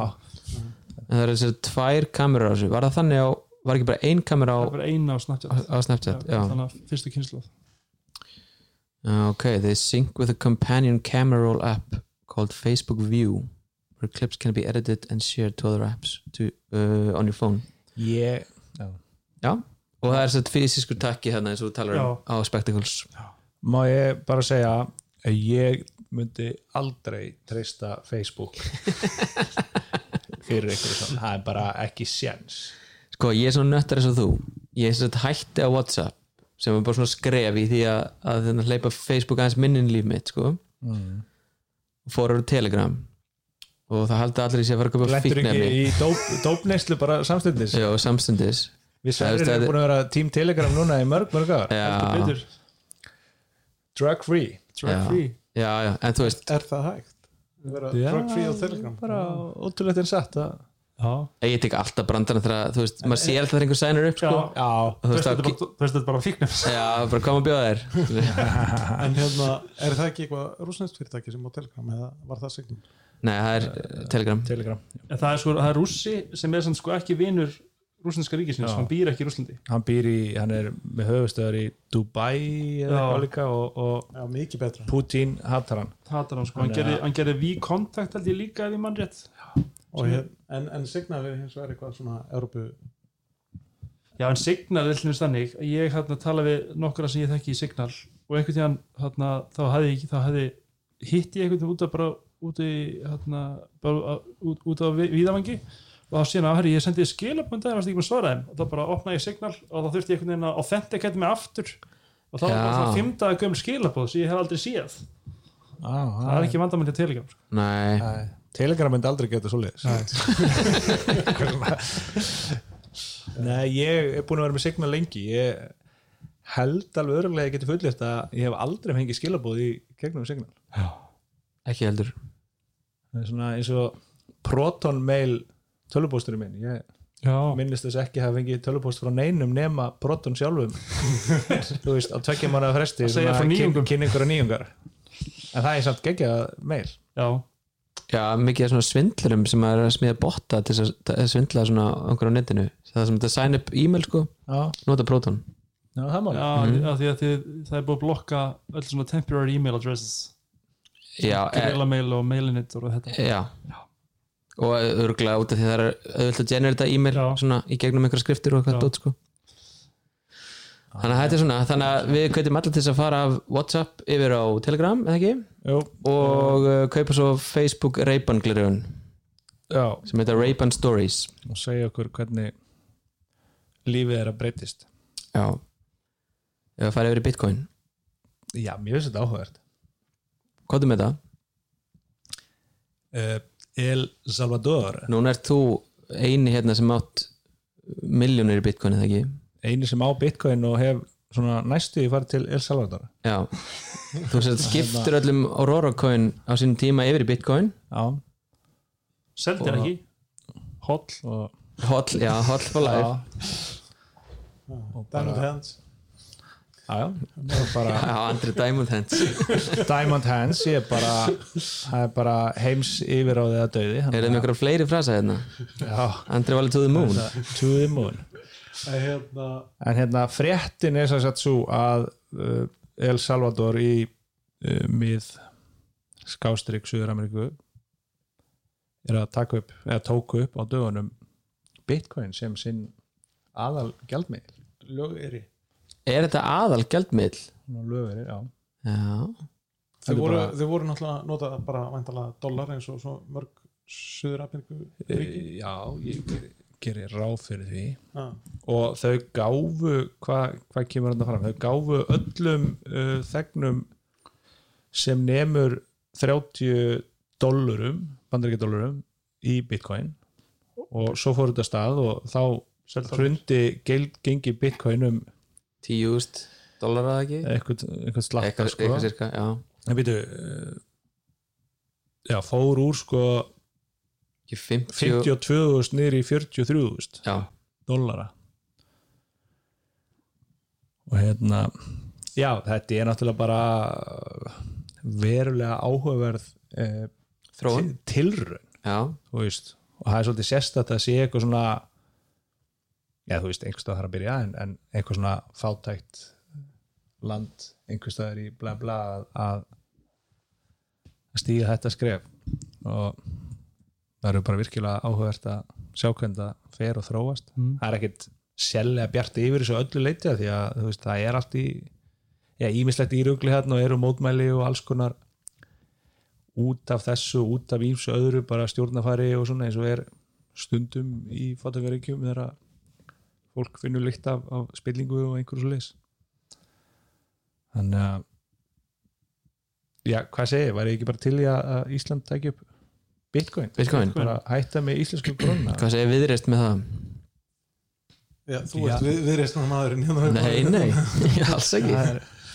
það eru þessar tvær kamerur á þessu. Var það þannig á, var ekki bara ein kamera á, Það bara eina á Snapchat. á Snapchat já. Þannig að fyrstu kynsluð Já, ok, they sync with a companion camera roll app called Facebook View where clips can be edited and shared to other apps to, uh, on your phone. Ég já. já, og það er að fysiskur takki hérna eins og þú talar um á Spectacles. Má ég bara segja að ég myndi aldrei treysta Facebook *laughs* fyrir ykkur svona, það er bara ekki séns. Sko, ég er svona nöttar eins og þú. Ég er svona hætti á Whatsapp sem er bara svona skref í því að, að þennan hleypa Facebook aðeins minnin líf mitt sko. Mm. fór á Telegram. Og það haldi allir í sig að fara að köpa Lentur ekki fíknefni í dóp, dópneyslu bara samstundis? Jó, samstundis. Við er- erum búin að vera Team Telegram núna í mörg mörg ára Já, betur, Drug free. Drug Já. free. Já, já, en þú veist Er það hægt? Vera drug free á Telegram? Bara ótrúlegt en satt að já, ég tek alltaf brandarna þegar þú veist, maður sér alltaf þegar einhver sænur upp sko. já. Og þú veist, þetta er bara- fíknefs já, bara koma að bjóða þér. *laughs* En hérna, er það ekki eitthvað rúsnest fyrirtæki sem á Telegram eða var það signum? nei, það er uh, Telegram. Telegram það er, sko, það er rússi sem er samt sko ekki vinur rúsneska ríkisins, Já. hann býr ekki í Rúslandi Hann býr í, hann er með höfustöðar í Dubai eða eitthvað líka og, og Já, mikið betra. Putin hattar hann. Hatar hann sko, hann hann gerði V-kontakt held ég líka ef ég mann rétt. Og hér, en, en signa við hins vegar eitthvað svona Európu Já, en Signal er hlunist þannig að ég hérna tala við nokkura sem ég þekki í Signal og einhvern tíðan hérna, þá hefði þá hefði hitt ég einhvern tíðan út af bara út í hérna, bara, út, út á víðavangi og þá síðan að herri, ég sendi skilabönd það varst ekki með svara þeim? Og þá bara opnaði ég Signal og þá þurfti ég einhvern veginn að authenticate mig aftur og þá var svona fimmtaða gömul skilabóð sem ég hef aldrei séð. Ah, það er ekki vandamænt til Telegram sko. nei, Nei, Telegram myndi aldrei geta svo leiðis *laughs* Nei, ég er búin að vera með Signal lengi. Ég held alveg öruglega að ég geti fullist að ég hef aldrei fengið skilabóð í gegnum Signal ekki heldur. Það er svona eins og Proton mail tölupósturinn minn. Ég Já, minnist þess ekki að hafa fengið tölupóst frá neinum nema Proton sjálfum. *laughs* Þú veist, á tvekkja mánuða fresti Að segja svona frá kyn- nýjungum. kynningur og nýjungar. En það er samt geggjað mail. Já, já, mikið af svona svindlurum sem er að smíða botta til að svindla svona einhver á netinu. Það sem þetta sign up e-mail sko. Já, nota Proton. Já það já Mhm. af því að þið, það er búið að blokka öll svona temporary email addresses. Já, e, Gorilla Mail og Mailinit og þetta. já. Og örgulega út af því það er auðvitað að generata e-mail Já. svona í gegnum einhverja skriftir og Já. eitthvað dót sko þannig að þetta er svona þannig að við kveitum allir til þess að fara af Whatsapp yfir á Telegram, eða ekki? Jú, og uh, kaupa svo Facebook Ray-Ban glirjun já, sem heitir Ray-Ban Stories. Og segja okkur hvernig lífið er að breytist. Já. Ef að fara yfir í Bitcoin. Já, mér finnst þetta áhugavert. Hvað er með það? uh, El Salvador. Núna ert þú eini hérna sem átt miljónir í Bitcoin eða ekki? Eini sem á Bitcoin og hef svona næstu í farið til El Salvador. Já. Þú sett skiptur öllum Aurora coin á sínum tíma yfir í Bitcoin. Já, seldir ekki. Holl og, Holl, já, holl for life. Diamond Hands. Já, bara Já, Andri Diamond Hands. *laughs* Diamond Hands ég er bara, það er bara heims yfiráðið að döði Er það einhverja fleiri frasa hérna? já, Andri alveg to the moon. to the moon hérna, en hérna fréttin er sem sagt svo að uh, El Salvador í uh, mið skástrík Suður-Ameríku er að taka upp eða tóku upp á dögunum Bitcoin sem sinn aðal gjaldmiðl lögeri Er þetta aðal gjaldmiðl? lögveri, já Já Þau voru, bara- þau voru náttúrulega að nota bara væntalega dólar eins og svo mörg Suður Afríku ríki. E, já, ég gerir geri ráð fyrir því Já. og þau gáfu hvað hva kemur þetta fram, þau gáfu öllum uh, þegnum sem nemur 30 dollurum, bandaríkjadollurum í bitcoin og svo fór þetta stað og þá hrundi gengi bitcoin um Tíust dólar að ekki? eitthvað, slatta Eitthvað, sko. eitthvað cirka, já en býtu uh, já, fór úr sko Ekki 50 52.000 niður í 43.000 Já, dollara. Og hérna já, þetta er náttúrulega bara verulega áhugaverð eh, Já, þú veist. Og það er svolítið sérstætt að sé eitthvað svona já, þú veist, einhvers stað þarf að byrja en, en eitthvað svona fátækt land, einhvers staðar í bla bla að, að stíga þetta skref. Og það eru bara virkilega áhugavert að sjá hvernig það fer og þróast Mm. það er ekkit sérlega bjart yfir þessu öllu leiti af því að veist, það er allt í ímislegt írugli hérna og eru mótmæli og alls konar út af þessu, út af ímsu öðru bara stjórnafæri og svona eins og er stundum í fátakaríkjum þegar fólk finnur lykt af, af spillingu og einhverju svo leis þannig að já, hvað segir, væri ekki bara til í að að Ísland tæki upp Bitcoin, Bitcoin. bara hætta með íslensku grunna hvað segir viðreist með það? Já, þú ert við, viðreisnar maðurinn hérna. Nei, nei, *laughs* alls ekki.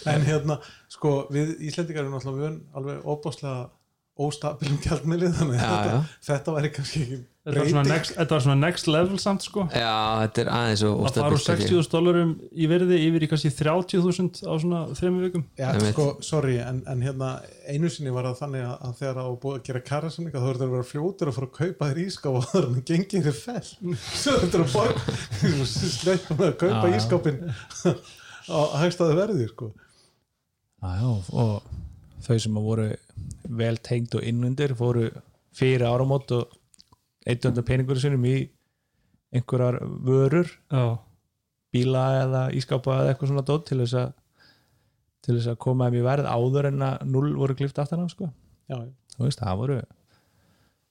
En hérna, sko, við Íslendingar erum vön alveg óbáslega óstabilum gjaldmiðli þannig að þetta, þetta væri kannski ekki Þetta var, svona next, þetta var svona next level samt sko. Já, þetta er aðeins og að fara úr 60.000 dólarum í verði yfir í kannski 30.000 á svona þrejum vikum. Já, Einmitt. sko, sorry, en, en hérna einu sinni var það þannig að, að þegar það var búið að gera kærasamninga þá verður það að vera fljótur að fara að kaupa þér ískáp og það er hann gengið þér fell *laughs* svo þetta er að borga sleipa með að kaupa ískápin *laughs* á hægstaði verði sko. Já, já, og þau sem að voru vel tengd og innundir fóru fyrir áramót og eittundan peningur sinum í einhverjar vörur Já, bíla eða ískápa eða eitthvað svona dót til þess að til þess að koma þeim í verð áður en að null voru klift aftan á sko. já, þú veist, það voru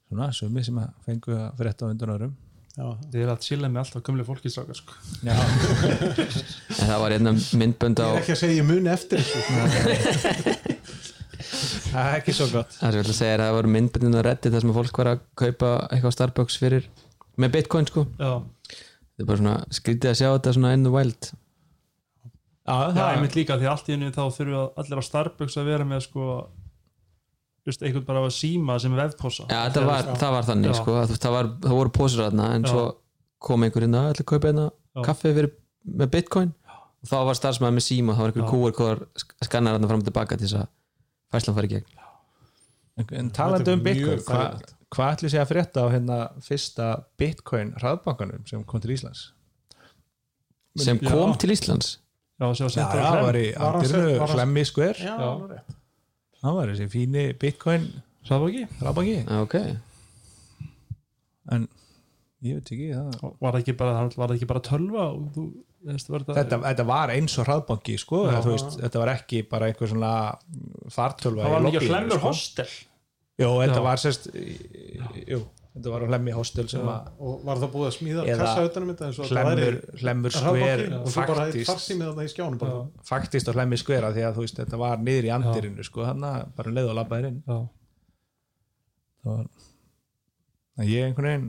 svona sumi sem að fengu að frétta á undan öðrum. Já, þið er að chilla með alltaf gömlega fólki strákar sko. Já, En það var einna myndbönd á ég er ekki að segja ég muni eftir þessu *laughs* það er ekki svo gott. Það sem ég ætla að segja er að það voru myndböndin á Reddit þar sem að fólk var að kaupa eitthvað á Starbucks fyrir með bitcoin sko. Já, þetta er bara svona skrítið að sjá þetta svona in the wild. Já, það það er mitt líka því allt í henni þá þurfum við allir á Starbucks að vera með sko just einhvern bara að síma sem er vefposa Já, þetta var, það var þannig Já. sko. Að það, var, það voru pósur þarna en Já. svo kom einhver inn að að kaupa einna Já. kaffi fyrir, með bitcoin? Og þá var starfsmæður með síma og þá var einhver kúar skannar þarna fram og tilbaka til þess að fæslan fari í gegn. En um Þetta er mjög bitcoin hvað hva ætli sé að frétta á hérna fyrsta bitcoin hraðbankanum sem kom til Íslands? Sem Já. kom til Íslands? Já, sem var Já, sett á hann- hlemmi skver já, Já. það var þessi fíni bitcoin hraðbanki. Já, ok, en ég veit ekki það Var það ekki bara, bara tölva og þú, þetta, Þetta, þetta var eins og hraðbanki sko, veist, þetta var ekki bara einhver svona fartölva það var hlemur sko. hostel. Jú, þetta Já. var sérst jú, þetta var hlemmi hostel og var það búið að smíða Eða kassa utanum þetta eins og þetta hlemur, væri hlemur skver og faktist, farsímið þarna í skjánum bara. faktist á hlemmi skver af því að veist, þetta var niður í andirinu sko, þannig að bara leið og labbaðir inn. Já, það var að ég einhvern veginn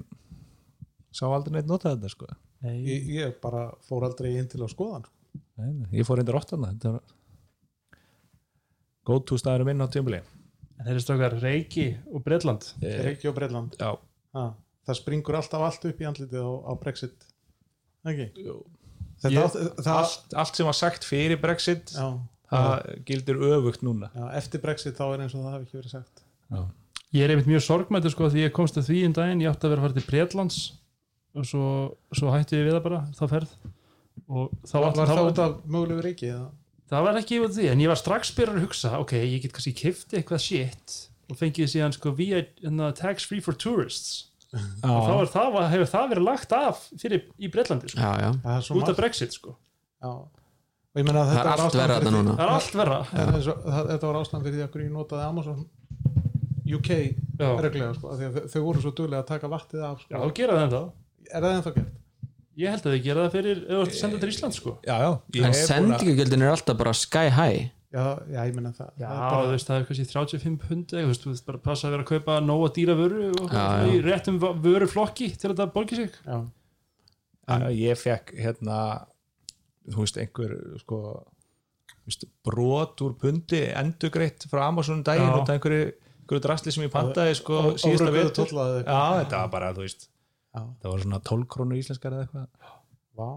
sá aldrei neitt nota þetta sko ég, ég bara fór aldrei inn til að skoða hann Nei, nei, ég fór reyndar óttana þetta var go to staðurum inn á tjömbili En þeir eru stökkar Reiki og Bretland. Reykjavík og Breitland já, ha, það springur alltaf allt upp í andlitið á, á Brexit. Ekki? Jú. Þetta, Ég- allt, það, allt, allt sem var sagt fyrir Brexit já, það gildir öfugt núna. Já, eftir Brexit þá er eins og það hafi ekki verið sagt. Ég er einmitt mjög sorgmættur sko því ég komst að því um daginn, ég átti að vera að fara til Bretlands og svo, svo hætti við það bara þá ferð. Og þá var, var, var þá, það út af mögulegu reiki eða? það var ekki yfir því en ég var strax byrjar að hugsa ok, ég get kannski kifti eitthvað shit og fengið síðan sko via hérna, tax free for tourists. Og þá er það, hefur það verið lagt af fyrir í Bretlandi sko, Já, já, Það út af Brexit sko. Já. og ég meina að það þetta er var allt fyrir þetta það er allt verra Það er það- þetta var ástæðan fyrir því að ég notaði Amazon UK Já. reglega sko, af því að þau, voru svo duglega að taka vattið af Já, sko. þá gera það það er það ennþá gert? Ég held að þið gera það fyrir ef þú ert að senda til Ísland sko já, já, ég en hef búin að- sendingugjöldin er alltaf bara sky high Já, já, ég meina það Já, það er bara, þú veist, það er kannski 35 pund eða, þú veist, þú veist, bara passa að vera að kaupa nóga dýra vöru og Já, já. í réttum va- vöruflokki til að þetta borgi sig já, Já, ég fekk hérna þú veist einhver sko þú veist, brot úr pundi endugreitt frá Amazon um daginn Já. út af einhverju, einhverju drasli sem ég pantaði sko Ó- síðasta órökkuðu vetur tolla eða já eitthvað. þetta var bara þú veist Já. Það var svona 12 krónur íslenskar eða eitthvað. Vá.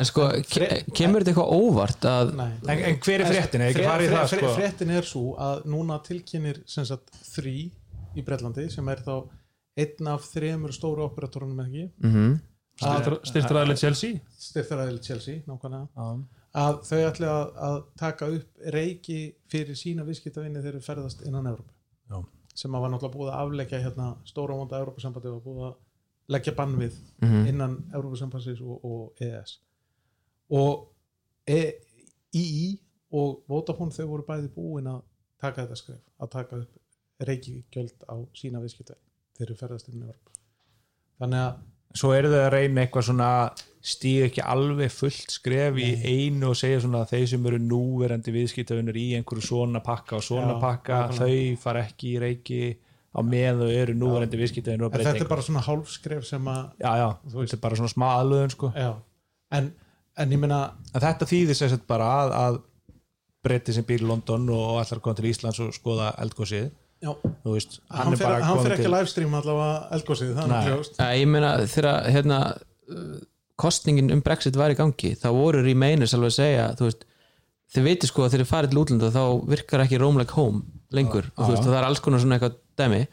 En sko, ke kemur þetta eitthvað óvart að Nei. en, en hver er fréttin, sko. Fréttin er svo að núna tilkynir sem sagt þrý í Bretlandi sem er þá einn af þremur stóru operatorunum ekki? Mm styrtaraðileg Chelsea? Styrþaræðil Chelsea nákvæmlega. Já. að þau ætli að, að taka upp reiki fyrir sína viðskiptavinni þegar þeir ferðast innan Európa Já. sem að var náttúrulega búið að afleggja hérna stóra vonda Európa-sambandi og búið að leggja bann við Mhm. innan Európa-sambandsins og, og EES og e, II og Vodafone þau voru bæði búin að taka þetta skref að taka upp reikigjöld á sína viðskiptavinni þegar þeir ferðast innan Európa þannig að svo eru þau að reyna eitthvað svona stíð ekki alveg fullt skref í einu og segja svona að þeir sem eru núverandi viðskiptavinnur í einhverju svona pakka og svona Já, pakka þau fara ekki í reiki á meðan þau eru núverandi viðskiptaðin og en þetta er breyting bara svona hálfskref sem að já, já, þetta er bara svona smá aðlöðun sko. já, en, en ég meina en þetta þýðir sagt bara að, að breyti sem býr í London og allar kom til Íslands og skoða eldgósið já, þú veist, hann, er fer, bara hann kominn fer ekki til- livestream allavega eldgósið, það er kljóst Æ, ég meina þegar hérna uh, kostningin um Brexit var í gangi þá voru remainers alveg að segja þú veist, þið veitir sko að þeir eru farið til útlanda þá virkar ekki Rome like home lengur. Og þú veist, og það er alls konar svona eitthvað dæmi.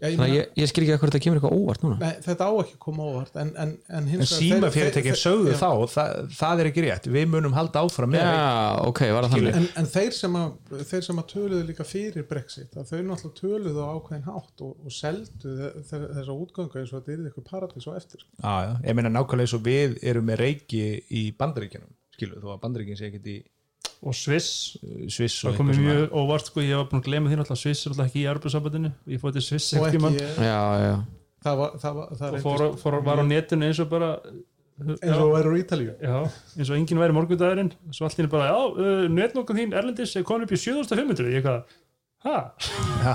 Já, ég meina, ég, ég skil ekki að hvað þetta kemur eitthvað óvart núna. Nei, þetta á ekki að koma óvart en, en, en, hins en vegar- síma þeir- fyrirtekin þeir- sögðu þá það, það er ekki rétt, við munum halda áfram með Já, ok, var það þannig? En, en þeir, sem að, þeir sem að töluðu líka fyrir Brexit að þau náttúrulega töluðu ákveðin hátt og, og seldu þe- þe- þessa útgöngu eins og þetta er eitthvað paradís og eftir. Já, já, ég meina nákvæmlega eins og við erum með reiki í bandaríkjunum skilu, þó að bandaríkin sé ekkert í og Sviss. Sviss það og komið eitthvað mjög óvart sko, ég var búin að glema því náttúrulega Sviss er alltaf ekki í Arbjörnsambandinu ég fóði til Sviss og ekki, Já, já, það var, það var, það og fór, fór, var á netinu eins og bara eins og verður í Ítalíu. Já, eins og enginn væri morgundagurinn. Svo allt hérna bara, já, uh, netnokkan þín Erlendis er komin upp í 7500 ég eitthvað, ha? Já,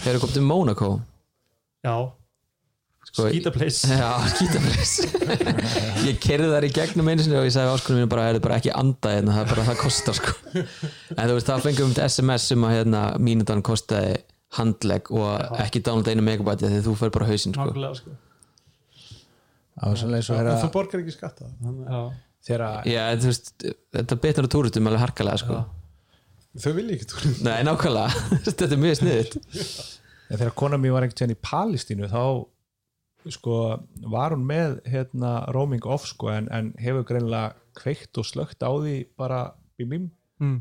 þeir eru komið til Monaco Já, skítapleis Já, skítaflis *laughs* Ég kerði þar í gegnum einu sinni og ég sagði áskonum mínu bara, er bara ekki anda hérna, það er bara það kostar sko. En þú veist, það fengum við SMS um að hérna, mínutan kostaði handlegg og ekki download einu megabæti því þú fer bara hausinn sko. Nákvæmlega sko. Eins en þú borgar ekki skatta. Já, þú veist, þetta betnar á túristum alveg harkalega sko. Þau vilja ekki túrin Nei, nákvæmlega, *laughs* þetta er mjög sniðut *laughs* En þegar kona mér var einhvern tíðan í Palestínu þá sko var hún með hérna roaming off sko en, en hefur greinilega kveikt og slögt á því bara bím bím. Mm.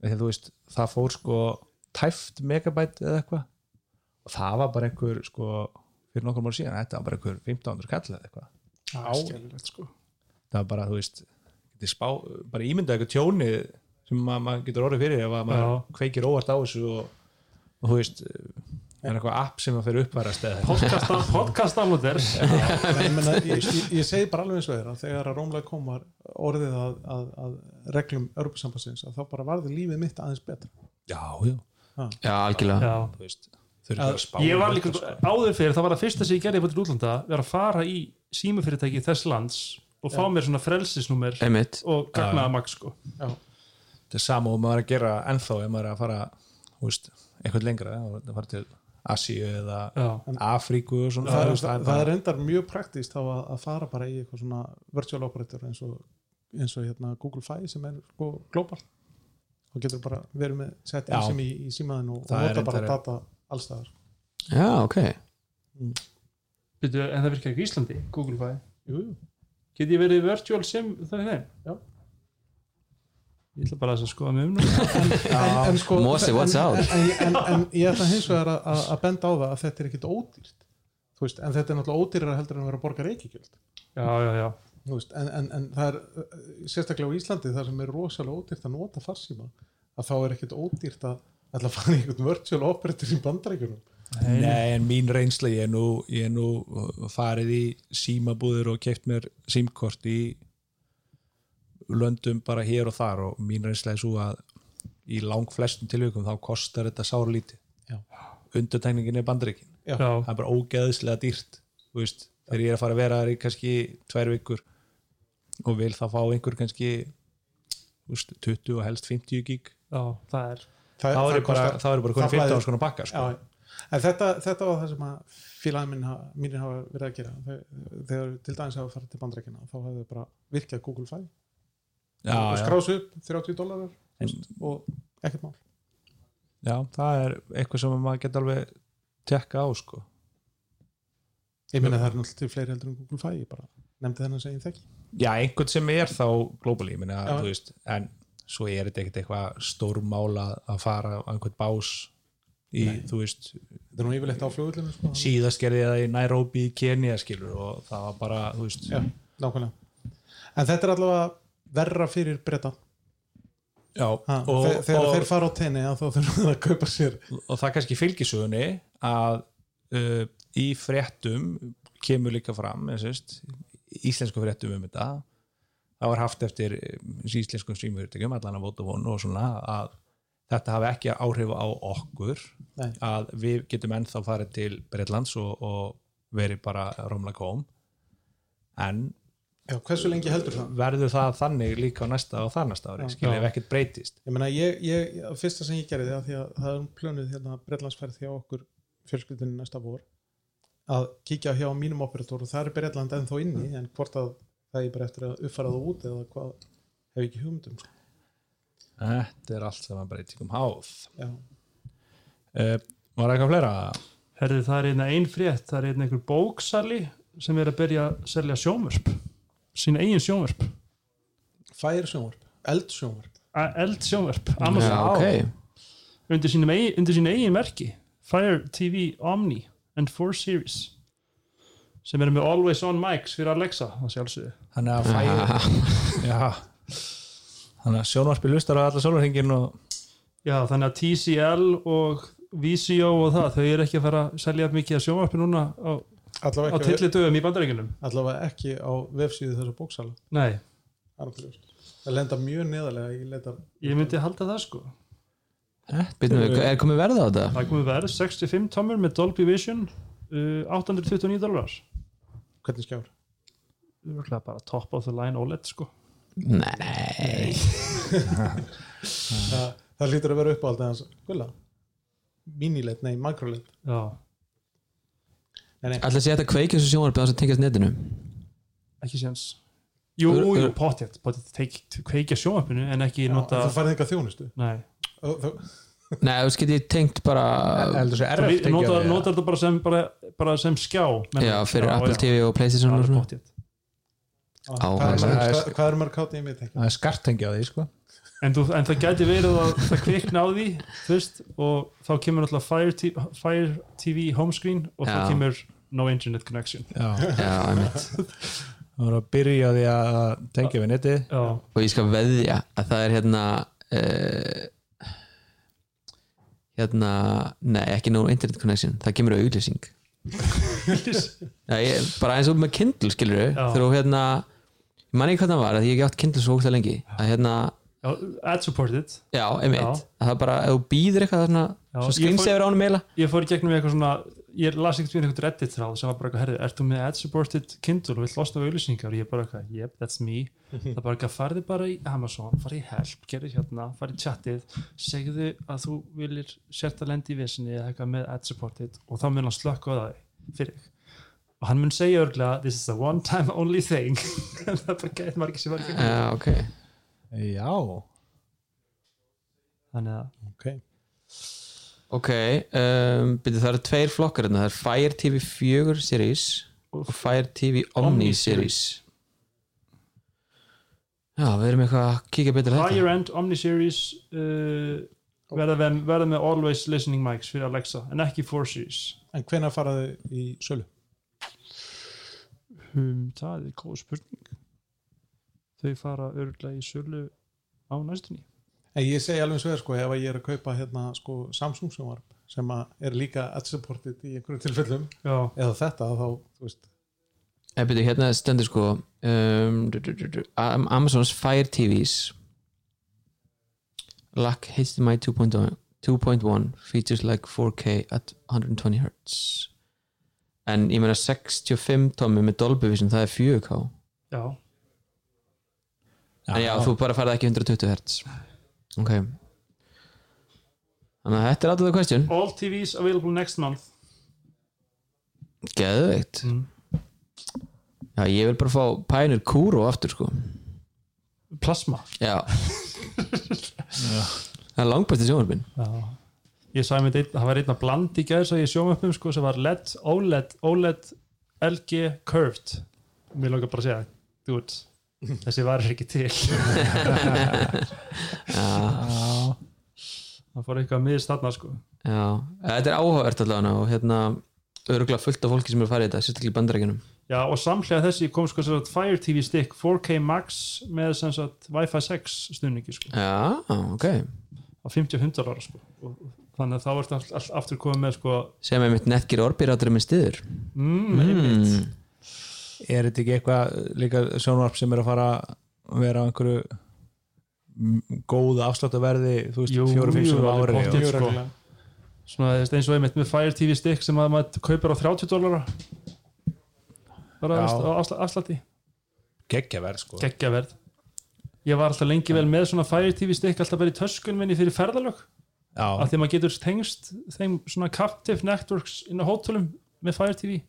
þegar þú veist það fór sko tæft megabæt eða eitthvað. Og það var bara einhver sko fyrir nokkur mál síðan, þetta var bara einhver 1500 kall eða eitthvað. Áskililegt sko. Það var bara, þú veist spá, bara ímynda eitthvað tjóni sem ma maður getur orðið fyrir ef að maður kveikir óvart á þessu og, og þú veist það er eitthvað app sem að fyrir uppværast eða eitthvað. podcast, podcast downloader *laughs* En ég, meina, ég, segi bara alveg eins og þeirra þegar að Rómlega kom var orðið að, að, að reglum Örbusambassins að þá bara varði lífið mitt aðeins betra. Já, já, Já, algjörlega. Já. þú veist að ég var líka, sko. áður fyrir það var það fyrsta sem ég gerði búin til útlanda vera að fara í símufyrirtæki þess lands og fá mér svona frelsisnúmer og gagnaða mag sko. Já, þetta er sama og maður að gera ennþá ef maður er að fara, þú veist eitthvað lengra, að fara til Asíu eða Afríku og svona það, er, veist, það, er reyndar mjög praktist þá að, að fara bara í eitthvað svona virtual operator eins og, eins og hérna, Google Fi sem er sko global og getur bara verið með sett Já. sem í, í símaðinu og, Það nota bara data allstaðar Já, ok Byrju, en það virkar ekki í Íslandi, Google Fi Jú, jú. get ég verið virtual sem það er? Já. Ég ætla bara að skoða mig um nú en, en, sko, Mosi, what's out? en, en, en, ég ætla hins vegar að, benda á það að þetta er ekkit ódýrt. Þú veist, en þetta er náttúrulega ódýrara heldur en að vera að borga reykigjöld já, já, já, Þú veist, en, en, en það er uh, sérstaklega á Íslandi þar sem er rosalega ódýrt að nota farsíma að þá er ekkit ódýrt að ætla að fara í einhvern virtual operator í bandaríkjunum. Nei, en mín reynsla, ég er nú, ég er nú farið í símabúður og keft mér símkort í löndum bara hér og þar og mín reynsla er svo að í lang flestum tilvíkum þá kostar þetta sárlítið. Já. Undurtækningin er bandaríkin. Já. já. Það er bara ógeðslega dýrt, þú veist, þegar ég er að fara að vera þar í kannski tvær vikur og vil þá fá einhver kannski þú veist, 20 og helst 50 gig já það er það, þá er ég bara, er bara það konum 15 flæðir- árs konar bakka sko. Já, en þetta, þetta var það sem að félagin mín, hafa- mínir hafa verið að gera þegar, til dæmis hafa farið til bandrækina þá hafði þau bara virkað Google Fi já, og skrásu upp 30 dólarar og ekkert mál já, það er eitthvað sem maður geta alveg tekka á sko ég meina það er náttúrulega til fleiri heldur en Google Fi ég bara nefndi þennan sem ég þekki já, einhvern sem er þá globally ég Já. þú veist, en svo er þetta ekkert eitthvað stórmála að fara á einhvern bás í, Nei. þú veist, þetta er nú yfirleitt á flugullinu sko. síðast gerði það í Nairobi Kenya skilur og það var bara, þú veist Já, nákvæmlega en þetta er allavega verra fyrir breyta Já, og, og, þegar og, þeir fara á tenni þá þurfum það að kaupa sér. Og það kannski fylgisögunni að uh, í fréttum kemur líka fram sést, íslensku fréttum um þetta. Það var haft eftir um, íslenskum strímfyrirtækjum allan að Vodafone og svona að þetta hafi ekki áhrif á okkur Nei. að við getum ennþá farið til Breitlands og, og verið bara rómlega kóm en Já, hversu lengi heldur það? verður það þannig líka á næsta og þar næsta ári, skilja ef ekkert breytist. Ég meina, ég, ég, fyrsta sem ég gerði það því að það er plönuð hérna Breitlandsferð hjá okkur fjölskyldinu næsta vor að kíkja hjá mínum operator og það er Breitland ennþá inni en hvort að það er bara eftir að uppfæra það út eða hvað hef ég ekki hugmyndum sko. Þetta er allt saman breytingum háð. Já, uh, Var eitthvað fleira? Herði, það er einna ein frétt, það er einna einhver bóksali sem er að byrja að selja sjómörp sína eigin sjómörp fær sjónvarp, eld sjónvarp. Eld sjómörp, Amazon. Já, ok. undir sínum eigin, eigin merki Fire TV Omni and 4 Series sem eru með Always On Mics fyrir Alexa Þannig að fæ *laughs* Já. Þannig að sjónvarpi lustar á alla sólurhingin og Já, þannig að TCL og VCO og það, þau eru ekki að fara að selja mikið að sjónvarpi núna á, á tillidögum í bandaríkjunum? Allavega ekki á vefsíðu þessu bóksala. Nei, Það er það lenda mjög neðarlega ég letar ég myndi halda það sko. Býtum við, er komið verða á þetta? Það er komið verð 65 tómur með Dolby Vision uh, 829 dólar hvernig skjár? Bara top of the line OLED sko. Nei. *laughs* Það, það lítur að vera upp á alltaf hans gulla minilet, nei, makrolet Já, að sé þetta kveikja þessu sjónvarpið á þess að tengast netinu? Ekki séns. Jú, Ör- jú, ör- potið, potið teik- kveikja sjónvarpinu en ekki Já, nota það farið eitthvað þjónustu? Nei, Og það- Nei, þú skil ég tengt bara heldur þessi RF við- notar, notar þetta bara sem, bara, bara sem skjá menn- Já, fyrir Já, Apple já. TV og Playstation og svona. pottþétt. Á, það er, er- hvað, hvað er mörg kátt í mig Það er skartengi á því sko en, þú, en það gæti verið að það kvikna á því fyrst og þá kemur alltaf Fire, Fire TV homescreen og þá kemur no internet connection. Já, Já, einmitt. Það voru að byrja á því að tengja við netið. Já, og ég skal veðja að það er hérna uh, hérna nei, ekki no internet connection, það kemur auglýsing. *laughs* Já, ég, bara eins og með Kindle skilur Já. þegar þú hérna ég man ekki hvað það var, að ég hef ekki átt Kindle svo ógstlega lengi að hérna, já ad supported. Já, einmitt. Já. að það bara, ef þú býður eitthvað svona, Já, svo ég screensaver ánum meila ég fór í gegnum eitthvað svona ég las ekkert við eitthvað reddit þráð sem var bara eitthvað herrið, ertu með ad supported Kindle og vill losna af auðlýsingar og ég bara eitthvað, yep, that's me. Það er bara eitthvað, farði bara í Amazon farði í help, gerði hérna, farði í chatið. Segðu að þú viljir sérta lendi í vesinni eða eitthvað með ad supported og þá mun hann slökka á það fyrir og hann mun segja örglega, this is a one time only thing. *laughs* Það er bara gæt margir sem var ekki Já, þannig að, ok, Ok, um, byrju, það eru tveir flokkar hérna, það er Fire TV 4 series og Fire TV Omni, Omni series. Já, við erum eitthvað að kíkja betur þetta. Higher end Omni-series uh, verða, með, verða með always listening mics fyrir Alexa en ekki 4 series. En hvenær faraðu í sölu? um, það er góð spurning þau fara örgulega í sölu á næstunni. En ég segi alveg svo er sko, ef ég er að kaupa hérna sko Samsung sjónvarp sem að er líka ad supported í einhverju tilfellum já, eða þetta þá, þú veist. En byrju, hérna stendur sko um, Am- Amazon's Fire TVs lack HDMI 2.1 2.1 features like 4K at 120 Hz en ég meina 65 tómi með Dolby Vision, það er 4K já, en já, þú bara farið ekki 120 Hz ok. Þannig að þetta er alltaf það question. All TVs available next month. Geðveikt. Mm. já, ég vil bara fá Pioneer Kuro aftur sko. Plasma. Já. Það er langbæsti sjónvarpin já. ég sagði með einn, það var einn að blandi í gæðir svo ég sjóma upp um sko sem var LED, OLED OLED, LG, Curved. Mér langar bara að segja dude, *laughs* þessi var ekki til. *laughs* Já, það fór eitthvað að miðast þarna sko. Já, þetta er áhugavert allavega og hérna öruglega fullt af fólki sem er að fara í þetta sérstaklega í bandarækjunum Já, og samhlega þessi kom sko sagt Fire TV stick 4K Max með sem sagt Wi-Fi 6 stuðningi sko. Já, ok. Á 55 dólar sko. Og þannig að þá ertu all, all, aftur komið með sko sem er mitt netgir orbirátur með stiður. Mm, mm. Er þetta ekki eitthvað líka sjónvarp sem er að fara að vera á einhverju góðu afsláttarverði þú veist, alveg ári sko. svona eins og einmitt með Fire TV stick sem að maður kaupir á 30 dólara bara afslætti. Geggjaverð sko. Geggjaverð. Ég var alltaf lengi vel með svona Fire TV stick alltaf bara í töskun minni fyrir ferðalög. Já, að því maður getur tengst þeim svona captive networks inn á hótelum með Fire TV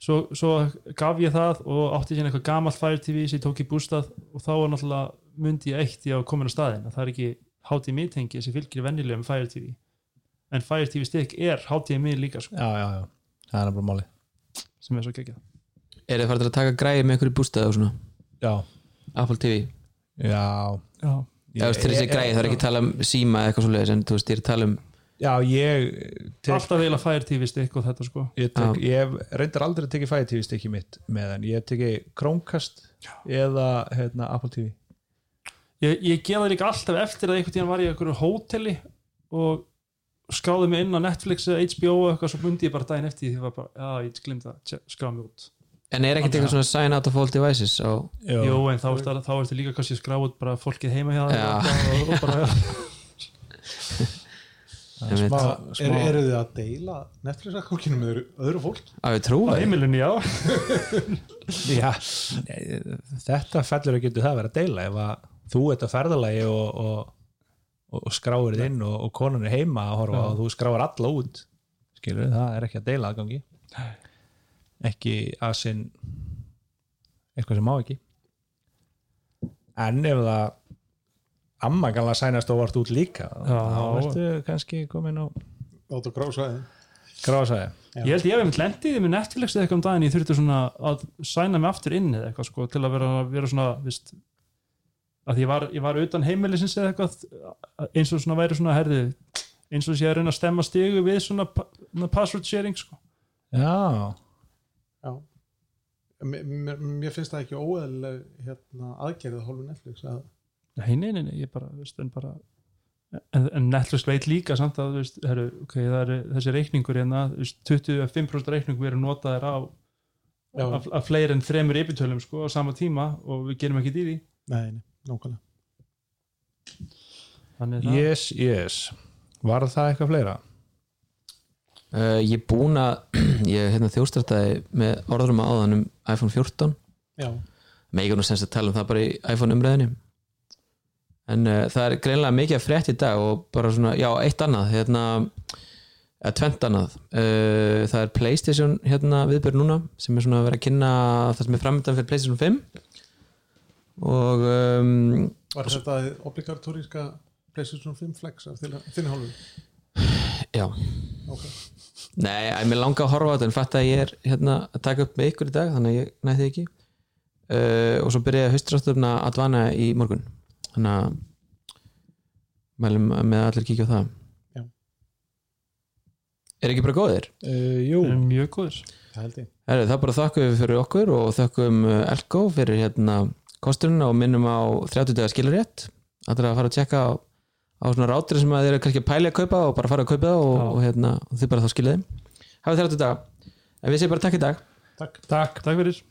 svo, svo gaf ég það og átti síðan eitthvað gamalt Fire TV sem ég tók í bústað og þá var náttúrulega myndi ég eitt ég á komin á staðin að það er ekki HDMI tengi sem fylgir venjulegum Fire TV en Fire TV stick er HDMI líka sko, já, já, já, það er bara máli sem er svo geggjað. Er þið farið að taka græði með í bústæði og svona? Já, Apple TV já. Já, Ég veist til þessi græði, það er ekki að tala um síma eða eitthvað svo leiðis en þú veist, ég er að tala um já, ég tek, alltaf eiginlega Fire TV stick og þetta sko. Ég, tek, ég hef reyndar aldrei að tekið Fire TV stikki mitt með en ég hef tekið Chromecast eða hérna, Apple TV ég, ég gefa líka alltaf eftir að einhvern tíðan var ég í einhverju hóteli og skráði mig inn á Netflix eða HBO og eitthvað svo mundi ég bara daginn eftir því því var bara, já, ég glimta að skráða mig út. En er ekkert eitthvað svona sign out of all devices Jú. En þá ertu, líka kannski að skrá út bara fólkið heima hjá Já. það og, bara, Það *laughs* er er, eru þið að deila Netflix-akkókinu með öðru, öðru fólk? að við á því. heimilinu, já. *laughs* Já, þetta fellur út í það að vera að deila. Ef að þú ert að ferðalagi og, og, og skráir þið inn og, og konan er heima að horfa Já. og þú skráir alla út skilur það er ekki að deila aðgangi. Ekki að sinn eitthvað sem má ekki. En ef það amma kannan að sænast og vart út líka. Þá ertu kannski komin á Át og grásaði grásaði ég held ég hef einmitt lendið með Netflix eða eitthvað um daginn ég þurfti svona að sæna mig aftur inn eða eitthvað sko, til að vera, vera svona vist, að ég var, ég var utan heimilisins eða eitthvað eins og svona væri svona herði eins og sé að reyna að stemma stigu við svona, pa- svona password sharing sko. já, Já. Mér, mér, finnst það ekki óeðlega hérna, aðgerðið hálfu Netflix að nei, nei, nei, nei, ég bara, veist, en bara en, en Netflix veit líka samt að veist, heru, okay, það er þessi reikningur hérna, þú veist, 25% reikningur verið notaðir á af, af fleiri en þremur yfirtölum sko, á sama tíma og við gerum ekki í því. Nei, nei, nákvæmlega. Yes, yes. Var það eitthvað fleira? uh, Ég er búin að *clears throat* ég hérna, þjóstartaði með orðrum að áðan um iPhone 14 Já, með ekki nú semst að tala um það bara í iPhone umræðinu en uh, það er greinlega mikið frétt í dag og bara svona, já, eitt annað hérna, eða tvent annað. Uh, það er Playstation hérna viðbjörn núna, sem er svona að vera að kynna það sem er framöndan fyrir Playstation 5 og um, var þetta obligatóríska PlayStation 5 flex af þinni hálfu? já. Ok, Nei, að mér langa að horfa á þetta en fatt að ég er hérna að taka upp með ykkur í dag þannig að ég næði ekki. Uh, og svo byrjaði haustrástöfna að dvana í morgun þannig að mælum með allir kíkja á það. Já. Er ekki bara góðir? Uh, jú, er mjög góður það Heru, það bara þakkum við fyrir okkur og þakkum uh, Elko fyrir hérna kosturinn og minnum á 30 dagar skilarétt allir að fara að tjekka á, á svona rátri sem að þeir eru kannski að pæli að kaupa og bara fara að kaupa það og, og, hérna, og þið bara þá skilið þeim. Hafið 30 daga. En við segjum bara takk í dag. Takk takk. Takk fyrir